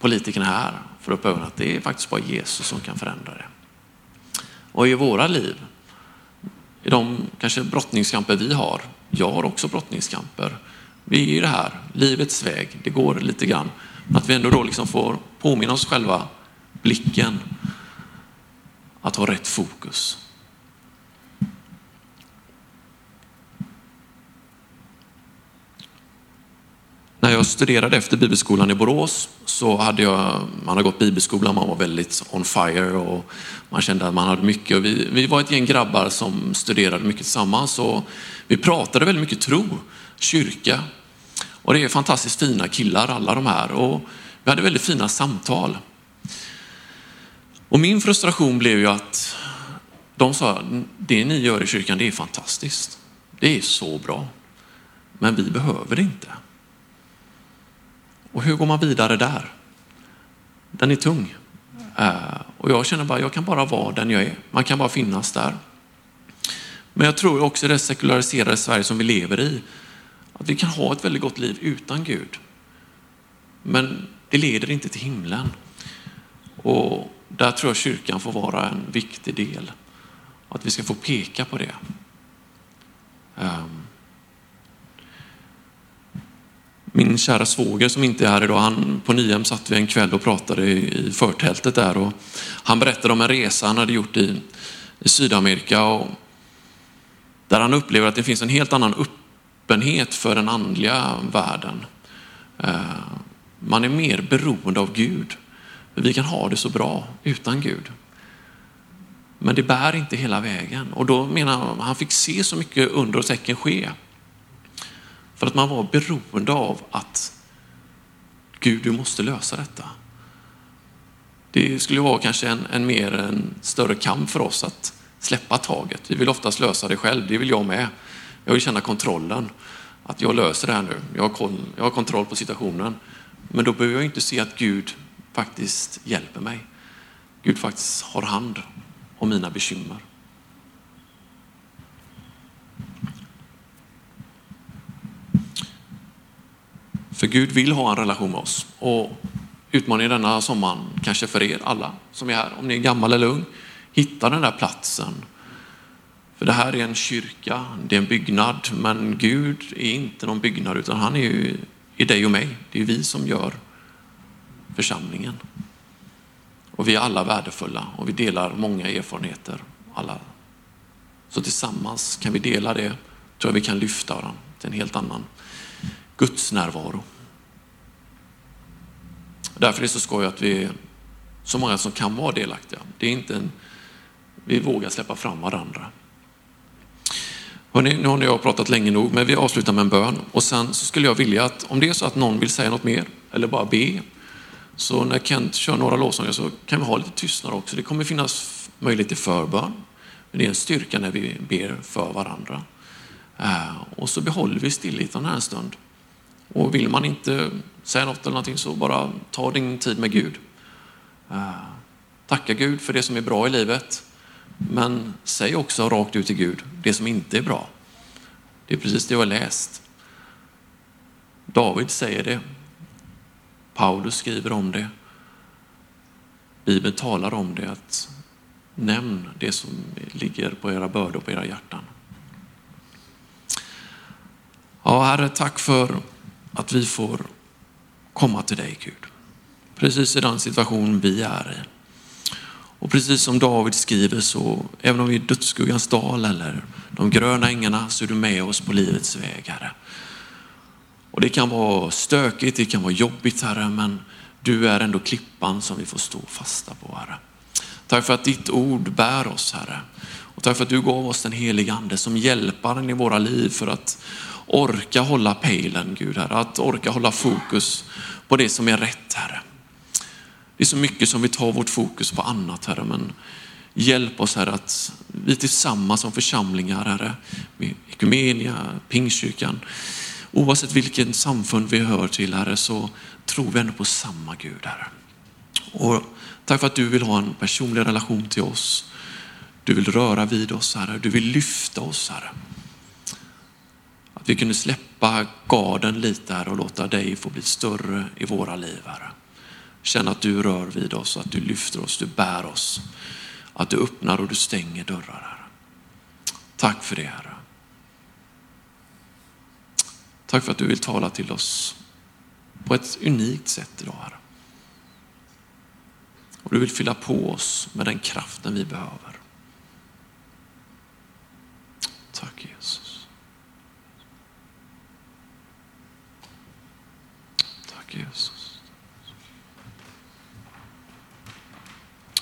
politikerna här, får upp ögonen att det är faktiskt bara Jesus som kan förändra det. Och i våra liv, i de kanske brottningskamper vi har, jag har också brottningskamper. Vi är i det här, livets väg, det går lite grann. Att vi ändå då liksom får påminna oss själva blicken, att ha rätt fokus. När jag studerade efter bibelskolan i Borås så hade jag, man hade gått bibelskolan, man var väldigt on fire och man kände att man hade mycket. Och vi, vi var ett gäng grabbar som studerade mycket tillsammans och vi pratade väldigt mycket tro, kyrka. Och det är fantastiskt fina killar alla de här och vi hade väldigt fina samtal. Och min frustration blev ju att de sa, det ni gör i kyrkan det är fantastiskt. Det är så bra. Men vi behöver det inte. Och hur går man vidare där? Den är tung. Eh, och jag känner bara, jag kan bara vara den jag är. Man kan bara finnas där. Men jag tror också i det sekulariserade Sverige som vi lever i, att vi kan ha ett väldigt gott liv utan Gud. Men det leder inte till himlen. Och där tror jag kyrkan får vara en viktig del. Att vi ska få peka på det. Ehm, Um, min kära svåger som inte är här idag, han, på Nyhem satt vi en kväll och pratade i förtältet där och han berättade om en resa han hade gjort i, i Sydamerika och där han upplever att det finns en helt annan öppenhet för den andliga världen. Eh, man är mer beroende av Gud. Vi kan ha det så bra utan Gud. Men det bär inte hela vägen. Och då menar han, han fick se så mycket under och tecken ske. För att man var beroende av att Gud, du måste lösa detta. Det skulle vara kanske en, en mer en större kamp för oss att släppa taget. Vi vill oftast lösa det själv, det vill jag med. Jag vill känna kontrollen. Att jag löser det här nu. Jag har, koll, jag har kontroll på situationen. Men då behöver jag inte se att Gud faktiskt hjälper mig. Gud faktiskt har hand om mina bekymmer. För Gud vill ha en relation med oss. Och utmaningen denna sommaren, kanske för er alla som är här, om ni är gammal eller ung, hitta den där platsen. För det här är en kyrka, det är en byggnad, men Gud är inte någon byggnad utan han är ju i dig och mig. Det är vi som gör församlingen. Och vi är alla värdefulla och vi delar många erfarenheter. Alla. Så tillsammans kan vi dela det, tror jag vi kan lyfta varandra till en helt annan Guds närvaro. Därför är det så skoj att vi är så många som kan vara delaktiga. Det är inte en, vi vågar släppa fram varandra. Hörrni, nu har jag pratat länge nog, men vi avslutar med en bön. Och sen så skulle jag vilja att om det är så att någon vill säga något mer eller bara be, så när Kent kör några lovsånger så kan vi ha lite tystnad också. Det kommer finnas möjlighet till förbön, men det är en styrka när vi ber för varandra. Eh, och så behåller vi stillheten här en stund. Och vill man inte säga något eller någonting så bara ta din tid med Gud. Eh, tacka Gud för det som är bra i livet. Men säg också rakt ut till Gud det som inte är bra. Det är precis det jag har läst. David säger det. Paulus skriver om det. Bibeln talar om det. att Nämn det som ligger på era bördor på era hjärtan. Ja, Herre, tack för att vi får komma till dig Gud. Precis i den situation vi är i. Och precis som David skriver så, även om vi är i dödsskuggans dal eller de gröna ängarna så är du med oss på livets väg Herre. Och det kan vara stökigt, det kan vara jobbigt Herre, men du är ändå klippan som vi får stå fasta på Herre. Tack för att ditt ord bär oss Herre. Och tack för att du gav oss den heliga Ande som hjälparen i våra liv för att orka hålla pejlen, Gud, Herre. Att orka hålla fokus på det som är rätt, Herre. Det är så mycket som vi tar vårt fokus på annat, Herre, men hjälp oss, Herre, att vi tillsammans som församlingar, Herre, med Ekumenia, Pingstkyrkan, oavsett vilken samfund vi hör till, Herre, så tror vi ändå på samma Gud, Herre. Och tack för att du vill ha en personlig relation till oss. Du vill röra vid oss, Herre. Du vill lyfta oss, Herre. Att vi kunde släppa garden lite här och låta dig få bli större i våra liv, Herre. Känna att du rör vid oss, att du lyfter oss, du bär oss. Att du öppnar och du stänger dörrar, Herre. Tack för det, Herre. Tack för att du vill tala till oss på ett unikt sätt idag, Herre. Och du vill fylla på oss med den kraften vi behöver. Tack Jesus. Tack Jesus.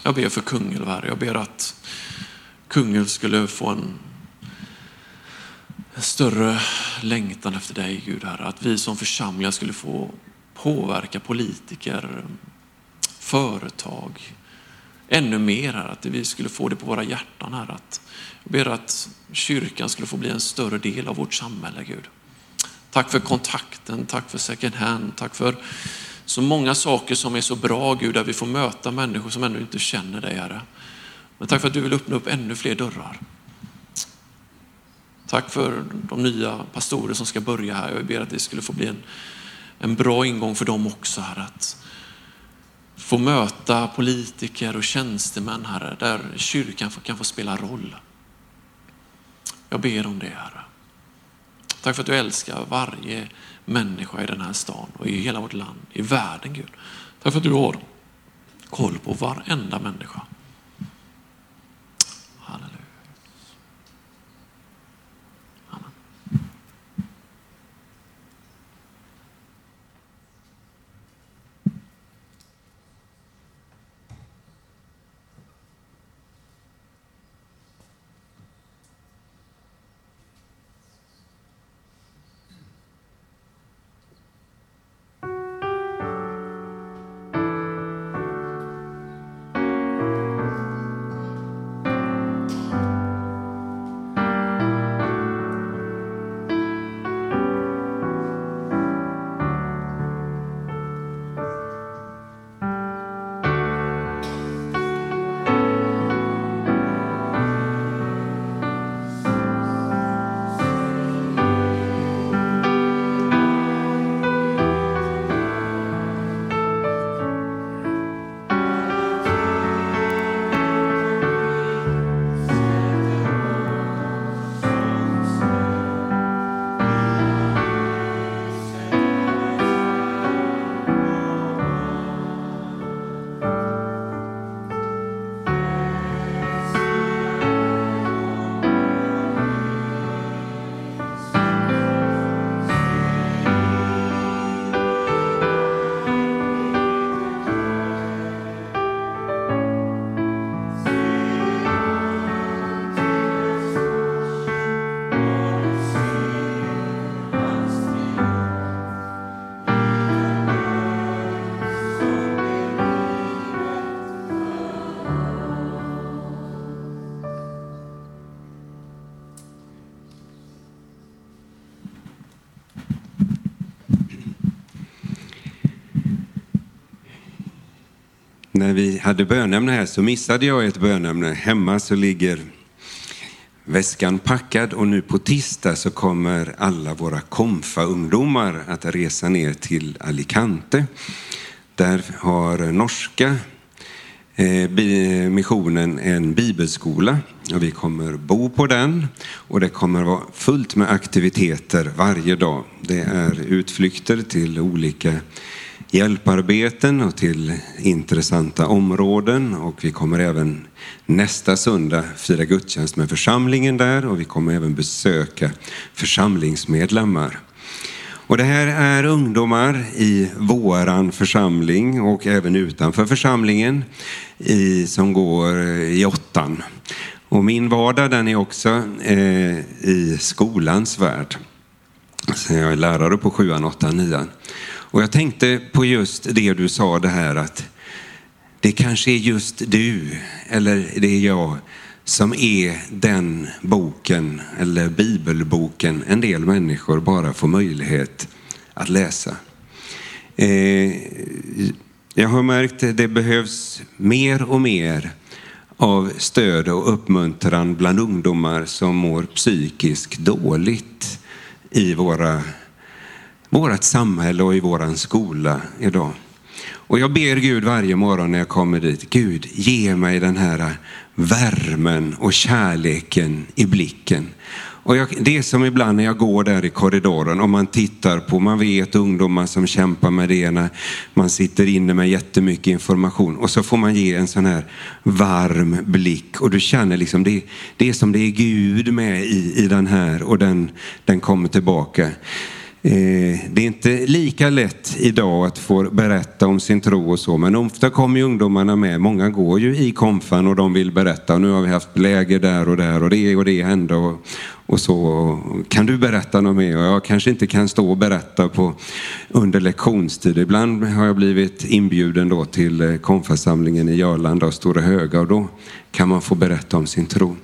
Jag ber för Kungälv här. Jag ber att Kungälv skulle få en, en större längtan efter dig Gud Herre. Att vi som församlingar skulle få påverka politiker, företag, ännu mer här. Att vi skulle få det på våra hjärtan här. Att, jag ber att kyrkan skulle få bli en större del av vårt samhälle Gud. Tack för kontakten, tack för second hand, tack för så många saker som är så bra Gud, där vi får möta människor som ännu inte känner dig Herre. Men tack för att du vill öppna upp ännu fler dörrar. Tack för de nya pastorer som ska börja här. Jag ber att det skulle få bli en, en bra ingång för dem också Herre. Att få möta politiker och tjänstemän Herre, där kyrkan kan få spela roll. Jag ber om det Herre. Tack för att du älskar varje människa i den här stan och i hela vårt land, i världen Gud. Tack för att du har koll på varenda människa. När vi hade bönämne här så missade jag ett bönämne. Hemma så ligger väskan packad och nu på tisdag så kommer alla våra Komfa-ungdomar att resa ner till Alicante. Där har norska eh, missionen en bibelskola och vi kommer bo på den och det kommer vara fullt med aktiviteter varje dag. Det är utflykter till olika hjälparbeten och till intressanta områden och vi kommer även nästa söndag fira gudstjänst med församlingen där och vi kommer även besöka församlingsmedlemmar. Och det här är ungdomar i våran församling och även utanför församlingen i, som går i åttan. Och min vardag den är också eh, i skolans värld. Så jag är lärare på sjuan, åttan, nian. Och jag tänkte på just det du sa det här att det kanske är just du eller det är jag som är den boken eller bibelboken en del människor bara får möjlighet att läsa. Eh, jag har märkt att det behövs mer och mer av stöd och uppmuntran bland ungdomar som mår psykiskt dåligt i våra, vårat samhälle och i våran skola idag. Och jag ber Gud varje morgon när jag kommer dit, Gud ge mig den här värmen och kärleken i blicken. Och jag, det är som ibland när jag går där i korridoren och man tittar på, man vet ungdomar som kämpar med det ena, man sitter inne med jättemycket information och så får man ge en sån här varm blick och du känner liksom det, det är som det är Gud med i, i den här och den, den kommer tillbaka. Eh, det är inte lika lätt idag att få berätta om sin tro och så, men ofta kommer ju ungdomarna med. Många går ju i konfan och de vill berätta. Nu har vi haft läger där och där och det och det hände och, och så. Kan du berätta något mer? Och jag kanske inte kan stå och berätta på, under lektionstid. Ibland har jag blivit inbjuden då till eh, konfasamlingen i Jörlanda och Stora Höga och då kan man få berätta om sin tro.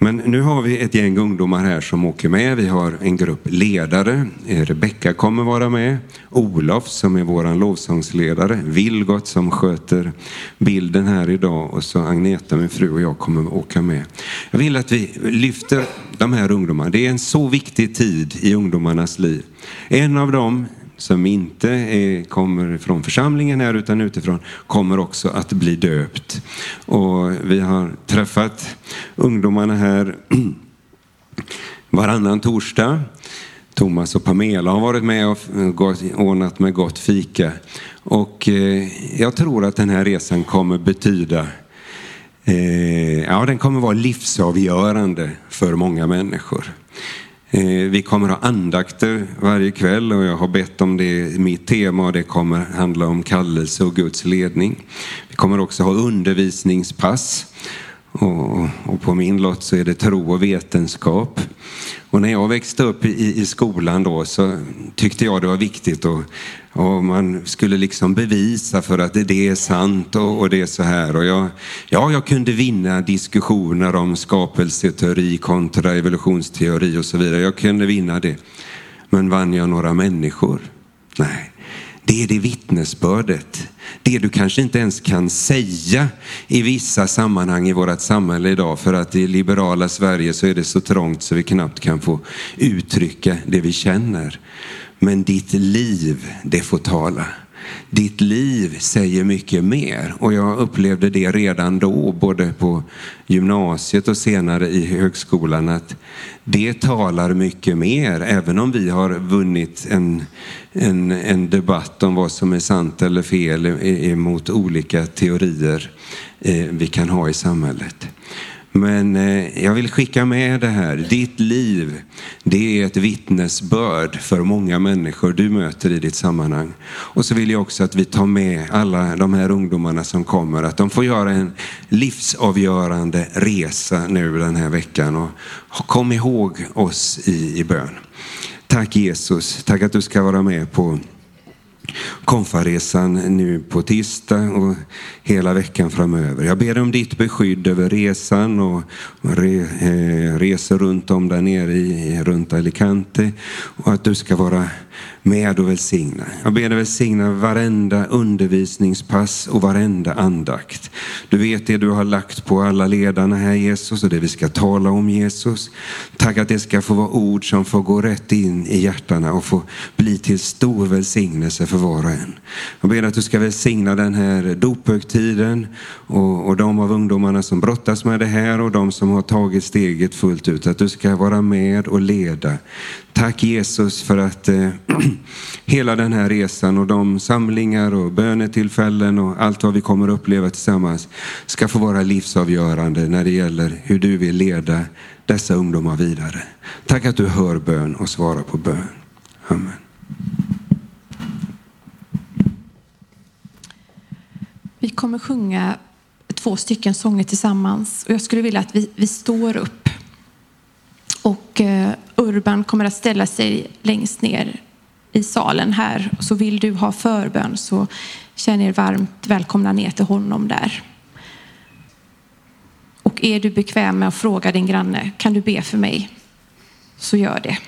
Men nu har vi ett gäng ungdomar här som åker med. Vi har en grupp ledare. Eh, Rebecka kommer vara med. Olof som är vår lovsångsledare. Vilgot som sköter bilden här idag. Och så Agneta, min fru och jag kommer åka med. Jag vill att vi lyfter de här ungdomarna. Det är en så viktig tid i ungdomarnas liv. En av dem som inte är, kommer från församlingen här utan utifrån kommer också att bli döpt. Och vi har träffat ungdomarna här varannan torsdag. Thomas och Pamela har varit med och ordnat med gott fika. Och eh, jag tror att den här resan kommer betyda eh, Ja, den kommer vara livsavgörande för många människor. Eh, vi kommer ha andakter varje kväll och jag har bett om det mitt tema och det kommer handla om kallelse och Guds ledning. Vi kommer också ha undervisningspass och, och på min lott så är det tro och vetenskap. Och när jag växte upp i, i skolan då så tyckte jag det var viktigt och, och man skulle liksom bevisa för att det, det är sant och, och, det är så här. Och jag, ja, jag kunde vinna diskussioner om skapelseteori kontra evolutionsteori och så vidare. Jag kunde vinna det. Men vann jag några människor? Nej. Det är det vittnesbördet. Det du kanske inte ens kan säga i vissa sammanhang i vårt samhälle idag för att i liberala Sverige så är det så trångt så vi knappt kan få uttrycka det vi känner. Men ditt liv, det får tala. Ditt liv säger mycket mer och jag upplevde det redan då, både på gymnasiet och senare i högskolan, att det talar mycket mer, även om vi har vunnit en, en, en debatt om vad som är sant eller fel emot olika teorier eh, vi kan ha i samhället. Men eh, jag vill skicka med det här. Ditt liv, det är ett vittnesbörd för många människor du möter i ditt sammanhang. Och så vill jag också att vi tar med alla de här ungdomarna som kommer, att de får göra en livsavgörande resa nu den här veckan. Och kom ihåg oss i, i bön. Tack Jesus, tack att du ska vara med på konfaresan nu på tisdag och hela veckan framöver. Jag ber om ditt beskydd över resan och re, eh, resor runt om där nere i, runt Alicante och att du ska vara med och välsigna. Jag ber dig välsigna varenda undervisningspass och varenda andakt. Du vet det du har lagt på alla ledarna här Jesus och det vi ska tala om Jesus. Tack att det ska få vara ord som får gå rätt in i hjärtana och få bli till stor välsignelse för var och en. Jag ber att du ska välsigna den här dophögtiden och, och de av ungdomarna som brottas med det här och de som har tagit steget fullt ut. Att du ska vara med och leda. Tack Jesus för att eh, hela den här resan och de samlingar och bönetillfällen och allt vad vi kommer uppleva tillsammans ska få vara livsavgörande när det gäller hur du vill leda dessa ungdomar vidare. Tack att du hör bön och svarar på bön. Amen. Vi kommer sjunga två stycken sånger tillsammans och jag skulle vilja att vi, vi står upp och eh, Urban kommer att ställa sig längst ner i salen här. Så vill du ha förbön så känn er varmt välkomna ner till honom där. Och är du bekväm med att fråga din granne, kan du be för mig? Så gör det.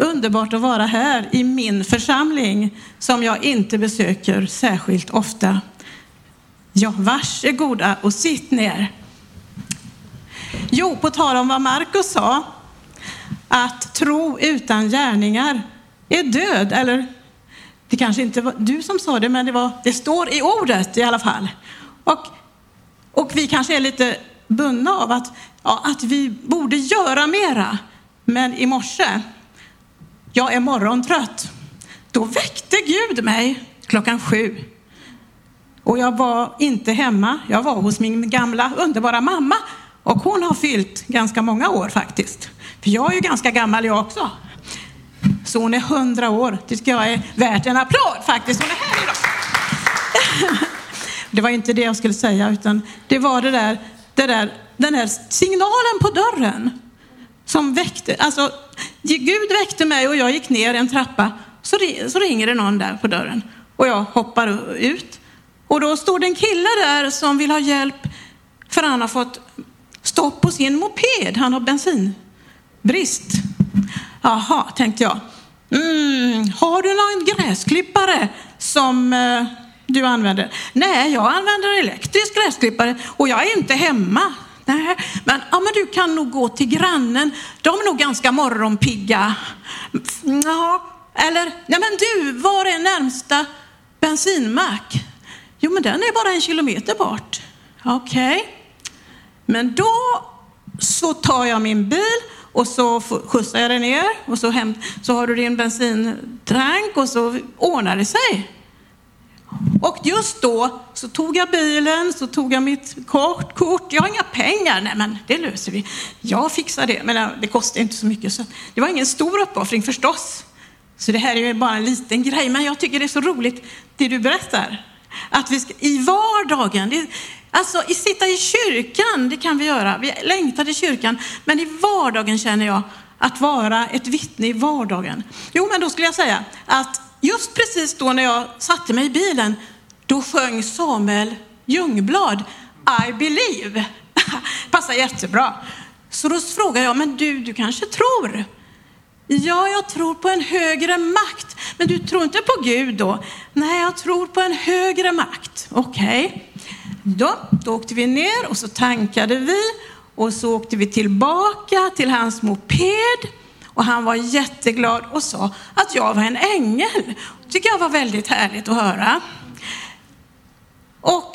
underbart att vara här i min församling som jag inte besöker särskilt ofta. Ja, varsågoda och sitt ner. Jo, på tal om vad Markus sa, att tro utan gärningar är död, eller det kanske inte var du som sa det, men det, var, det står i ordet i alla fall. Och, och vi kanske är lite bundna av att, ja, att vi borde göra mera. Men i morse jag är morgontrött, då väckte Gud mig klockan sju. Och jag var inte hemma, jag var hos min gamla underbara mamma. Och hon har fyllt ganska många år faktiskt. För jag är ju ganska gammal jag också. Så hon är hundra år. Det tycker jag är värt en applåd faktiskt. Hon är här idag. Det var inte det jag skulle säga, utan det var det där, det där, den där signalen på dörren som väckte, alltså Gud väckte mig och jag gick ner en trappa, så, så ringer det någon där på dörren och jag hoppar ut och då står det en kille där som vill ha hjälp för han har fått stopp på sin moped, han har bensinbrist. Jaha, tänkte jag. Mm, har du någon gräsklippare som eh, du använder? Nej, jag använder elektrisk gräsklippare och jag är inte hemma. Nej, men, ja, men du kan nog gå till grannen. De är nog ganska morgonpigga. Ja, eller, nej men du, var är närmsta bensinmack? Jo, men den är bara en kilometer bort. Okej. Okay. Men då så tar jag min bil och så skjutsar jag dig ner och så, hem, så har du din bensintank och så ordnar det sig. Och just då så tog jag bilen, så tog jag mitt kort, kort. Jag har inga pengar. Nej, men det löser vi. Jag fixar det. Men det kostar inte så mycket. Så det var ingen stor uppoffring förstås. Så det här är ju bara en liten grej. Men jag tycker det är så roligt det du berättar. Att vi ska, i vardagen, det, alltså i sitta i kyrkan, det kan vi göra. Vi längtar till kyrkan. Men i vardagen känner jag att vara ett vittne i vardagen. Jo, men då skulle jag säga att just precis då när jag satte mig i bilen, då sjöng Samuel Ljungblad I believe. Passar jättebra. Så då frågar jag, men du, du kanske tror? Ja, jag tror på en högre makt. Men du tror inte på Gud då? Nej, jag tror på en högre makt. Okej. Okay. Då, då åkte vi ner och så tankade vi och så åkte vi tillbaka till hans moped och han var jätteglad och sa att jag var en ängel. Det tycker jag var väldigt härligt att höra. Och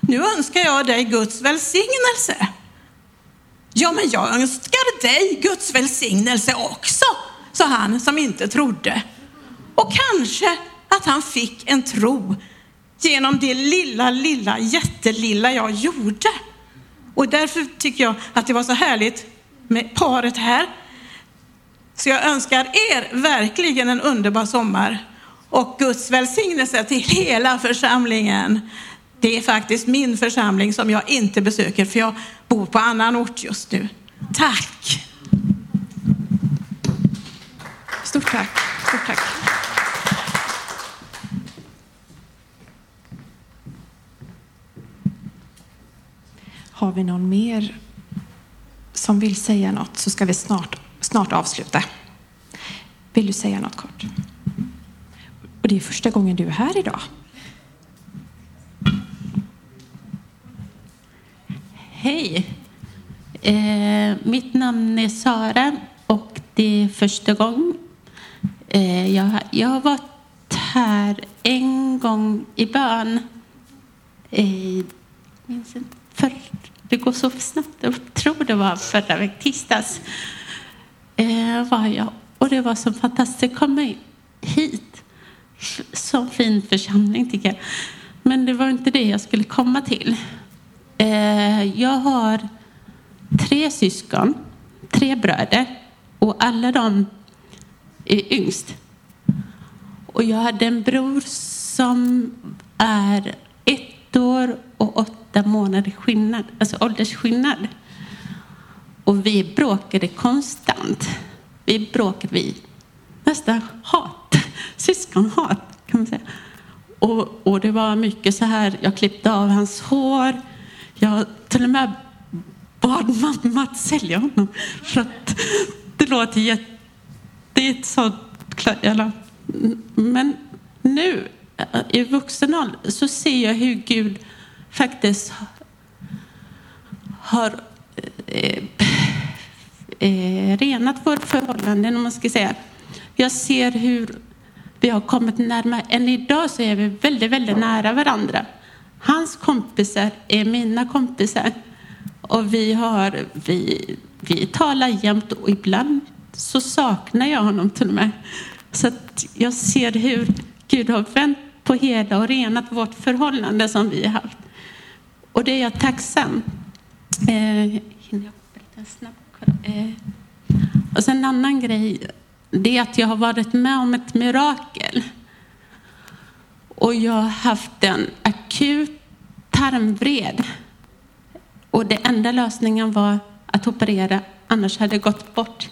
nu önskar jag dig Guds välsignelse. Ja, men jag önskar dig Guds välsignelse också, sa han som inte trodde. Och kanske att han fick en tro genom det lilla, lilla, jättelilla jag gjorde. Och därför tycker jag att det var så härligt med paret här. Så jag önskar er verkligen en underbar sommar och Guds välsignelse till hela församlingen. Det är faktiskt min församling som jag inte besöker för jag bor på annan ort just nu. Tack! Stort tack. Stort tack. Har vi någon mer som vill säga något så ska vi snart, snart avsluta. Vill du säga något kort? Och det är första gången du är här idag. Hej! Eh, mitt namn är Sara och det är första gången. Eh, jag, jag har varit här en gång i bön. Eh, minns inte, för, det går så snabbt. Jag tror det var förra veckan, tisdags. Eh, var jag. Och det var så fantastiskt att komma hit. Så fin församling tycker jag. Men det var inte det jag skulle komma till. Eh, jag har tre syskon, tre bröder och alla de är yngst. Och jag hade en bror som är ett år och åtta månader skillnad, alltså åldersskillnad. Och vi bråkade konstant. Vi bråkade, vi nästan hat, syskonhat kan man säga. Och, och det var mycket så här, jag klippte av hans hår. Jag till och med bad mamma att sälja honom. För att det låter jätte... Det är ett sånt... Men nu eh, i vuxen ålder så ser jag hur Gud faktiskt har eh, eh, renat vårt förhållande, om man ska säga. Jag ser hur vi har kommit närmare. Än idag så är vi väldigt, väldigt nära varandra. Hans kompisar är mina kompisar. Och vi, har, vi, vi talar jämt och ibland så saknar jag honom till och med. Så att jag ser hur Gud har vänt på hela och renat vårt förhållande som vi har haft. Och det är jag tacksam. Eh, hinner jag berätta snabbt? Eh. Och sen en annan grej, det är att jag har varit med om ett mirakel. Och jag har haft en akut tarmvred. Och det enda lösningen var att operera, annars hade jag gått bort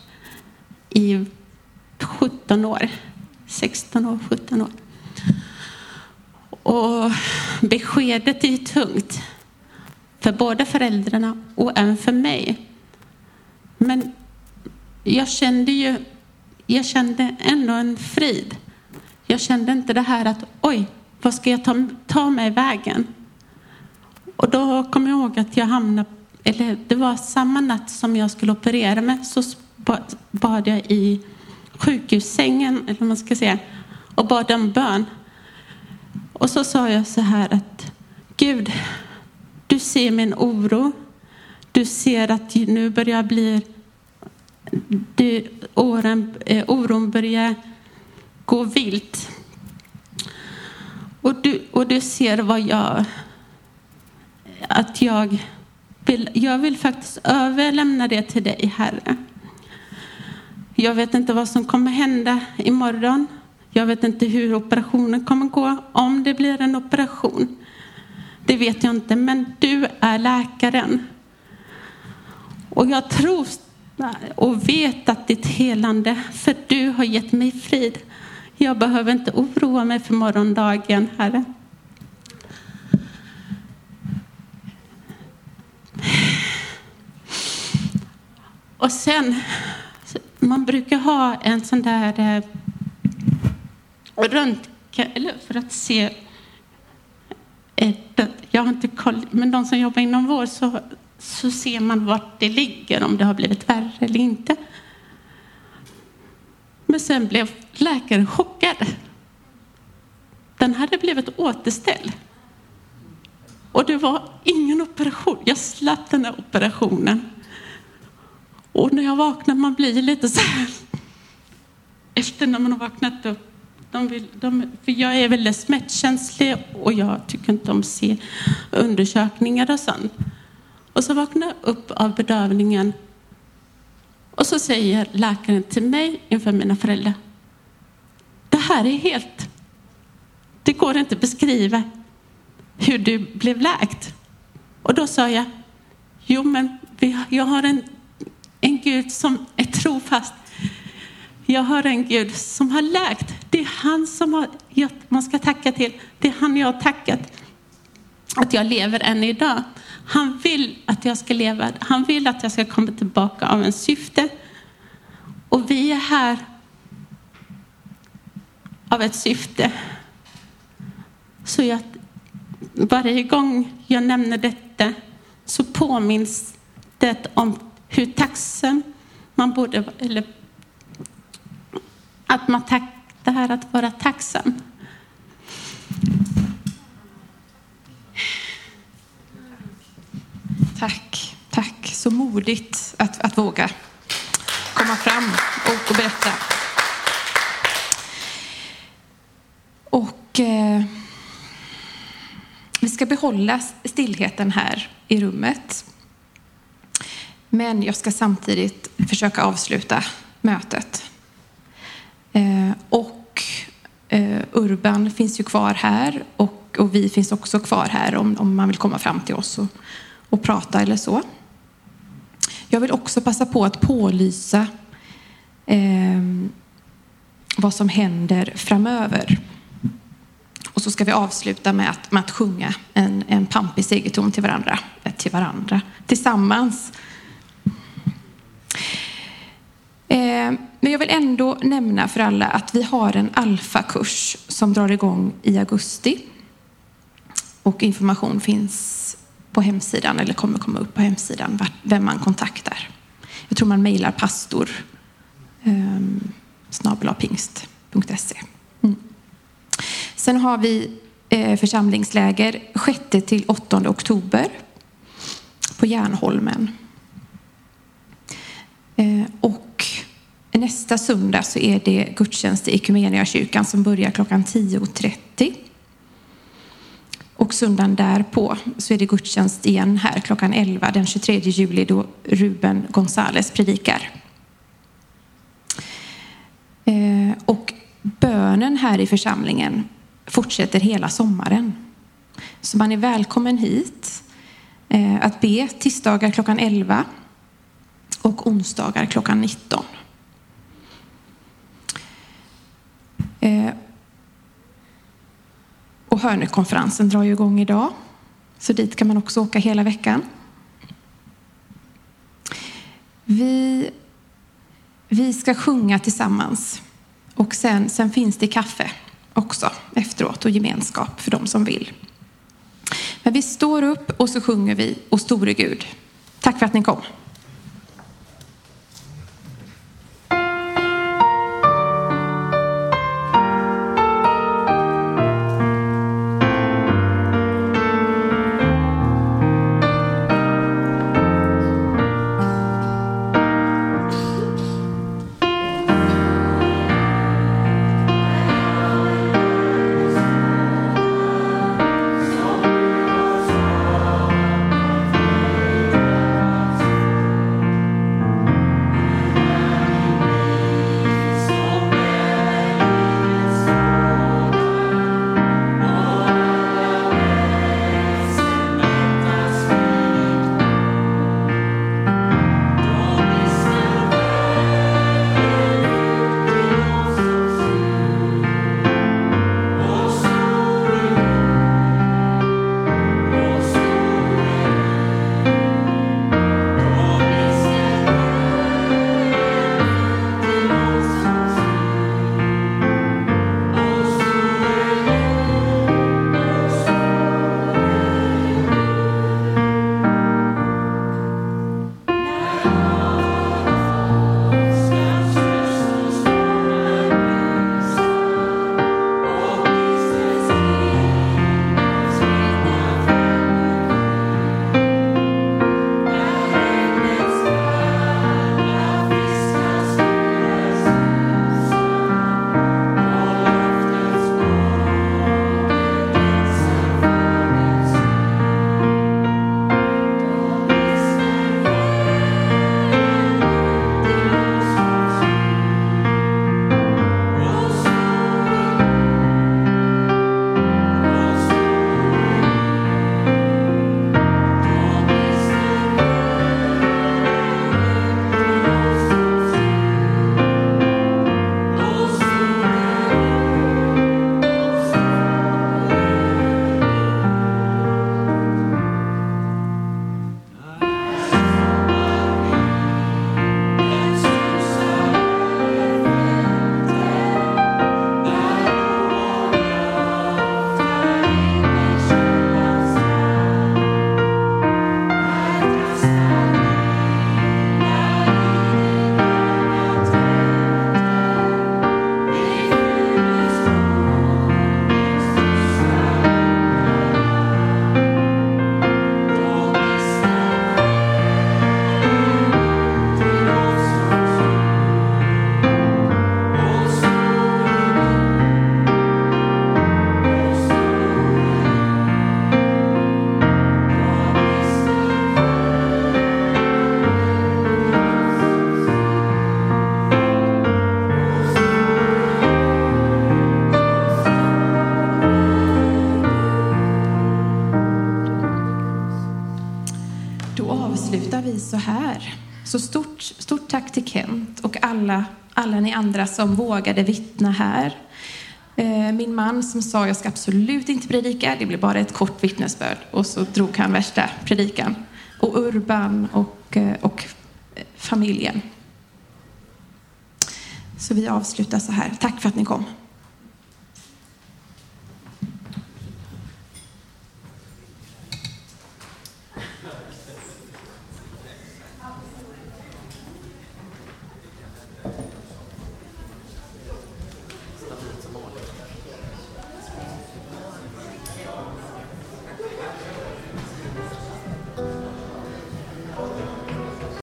i 17 år. 16 år, 17 år. Och beskedet är tungt för båda föräldrarna och även för mig. Men jag kände ju, jag kände ändå en frid. Jag kände inte det här att oj, vad ska jag ta, ta mig vägen? Och då kom jag ihåg att jag hamnade, eller det var samma natt som jag skulle operera mig så bad jag i sjukhussängen, eller vad man ska säga, och bad om bön. Och så sa jag så här att Gud, du ser min oro. Du ser att nu börjar bli Det, åren, eh, oron börjar gå vilt. Och du, och du ser vad jag... Att jag vill, jag vill faktiskt överlämna det till dig, Herre. Jag vet inte vad som kommer hända imorgon. Jag vet inte hur operationen kommer gå, om det blir en operation. Det vet jag inte, men du är läkaren. Och jag tror och vet att ditt helande, för du har gett mig frid. Jag behöver inte oroa mig för morgondagen, Herre. Och sen, man brukar ha en sån där eh, röntgen, eller för att se eh, jag har inte koll, men de som jobbar inom vård så, så ser man vart det ligger, om det har blivit värre eller inte. Men sen blev läkaren chockad. Den hade blivit återställd. Och det var ingen operation. Jag slapp den här operationen. Och när jag vaknar, man blir lite så här. Efter när man har vaknat upp. De vill, de, för jag är väldigt smärtkänslig och jag tycker inte om att se undersökningar och sånt. Och så vaknar jag upp av bedövningen. Och så säger läkaren till mig inför mina föräldrar. Det här är helt... Det går inte att beskriva hur du blev läkt. Och då sa jag, jo men jag har en, en Gud som är trofast. Jag har en Gud som har läkt. Det är han som har, man ska tacka till. Det är han jag har tackat. Att jag lever än idag. Han vill att jag ska leva. Han vill att jag ska komma tillbaka av en syfte. Och vi är här av ett syfte. Så jag, varje gång jag nämner detta så påminns det om hur tacksam man borde eller att man tack, det här att vara tacksam. Tack, tack. Så modigt att, att våga komma fram och, och berätta. Och eh, vi ska behålla stillheten här i rummet. Men jag ska samtidigt försöka avsluta mötet. Eh, och eh, Urban finns ju kvar här och, och vi finns också kvar här om, om man vill komma fram till oss och, och prata eller så. Jag vill också passa på att pålysa eh, vad som händer framöver. Och så ska vi avsluta med att, med att sjunga en, en pampig segerton till varandra, eh, till varandra, tillsammans. Eh, men jag vill ändå nämna för alla att vi har en alfakurs som drar igång i augusti. Och information finns på hemsidan, eller kommer komma upp på hemsidan, vem man kontaktar. Jag tror man mejlar pastor eh, snabelapingst.se. Mm. Sen har vi eh, församlingsläger 6 till 8 oktober på Järnholmen. Eh, och nästa söndag så är det gudstjänst i Equmeniakyrkan som börjar klockan 10.30. Och söndagen därpå så är det gudstjänst igen här klockan 11 den 23 juli då Ruben Gonzales predikar. Eh, och bönen här i församlingen fortsätter hela sommaren. Så man är välkommen hit eh, att be tisdagar klockan 11 och onsdagar klockan 19. Och Hörnekonferensen drar ju igång idag, så dit kan man också åka hela veckan. Vi, vi ska sjunga tillsammans och sen, sen finns det kaffe också efteråt och gemenskap för de som vill. Men vi står upp och så sjunger vi och store Gud. Tack för att ni kom. Som vågade vittna här. Eh, min man som sa jag ska absolut inte predika, det blir bara ett kort vittnesbörd. Och så drog han värsta predikan. Och Urban och, eh, och eh, familjen. Så vi avslutar så här. Tack för att ni kom.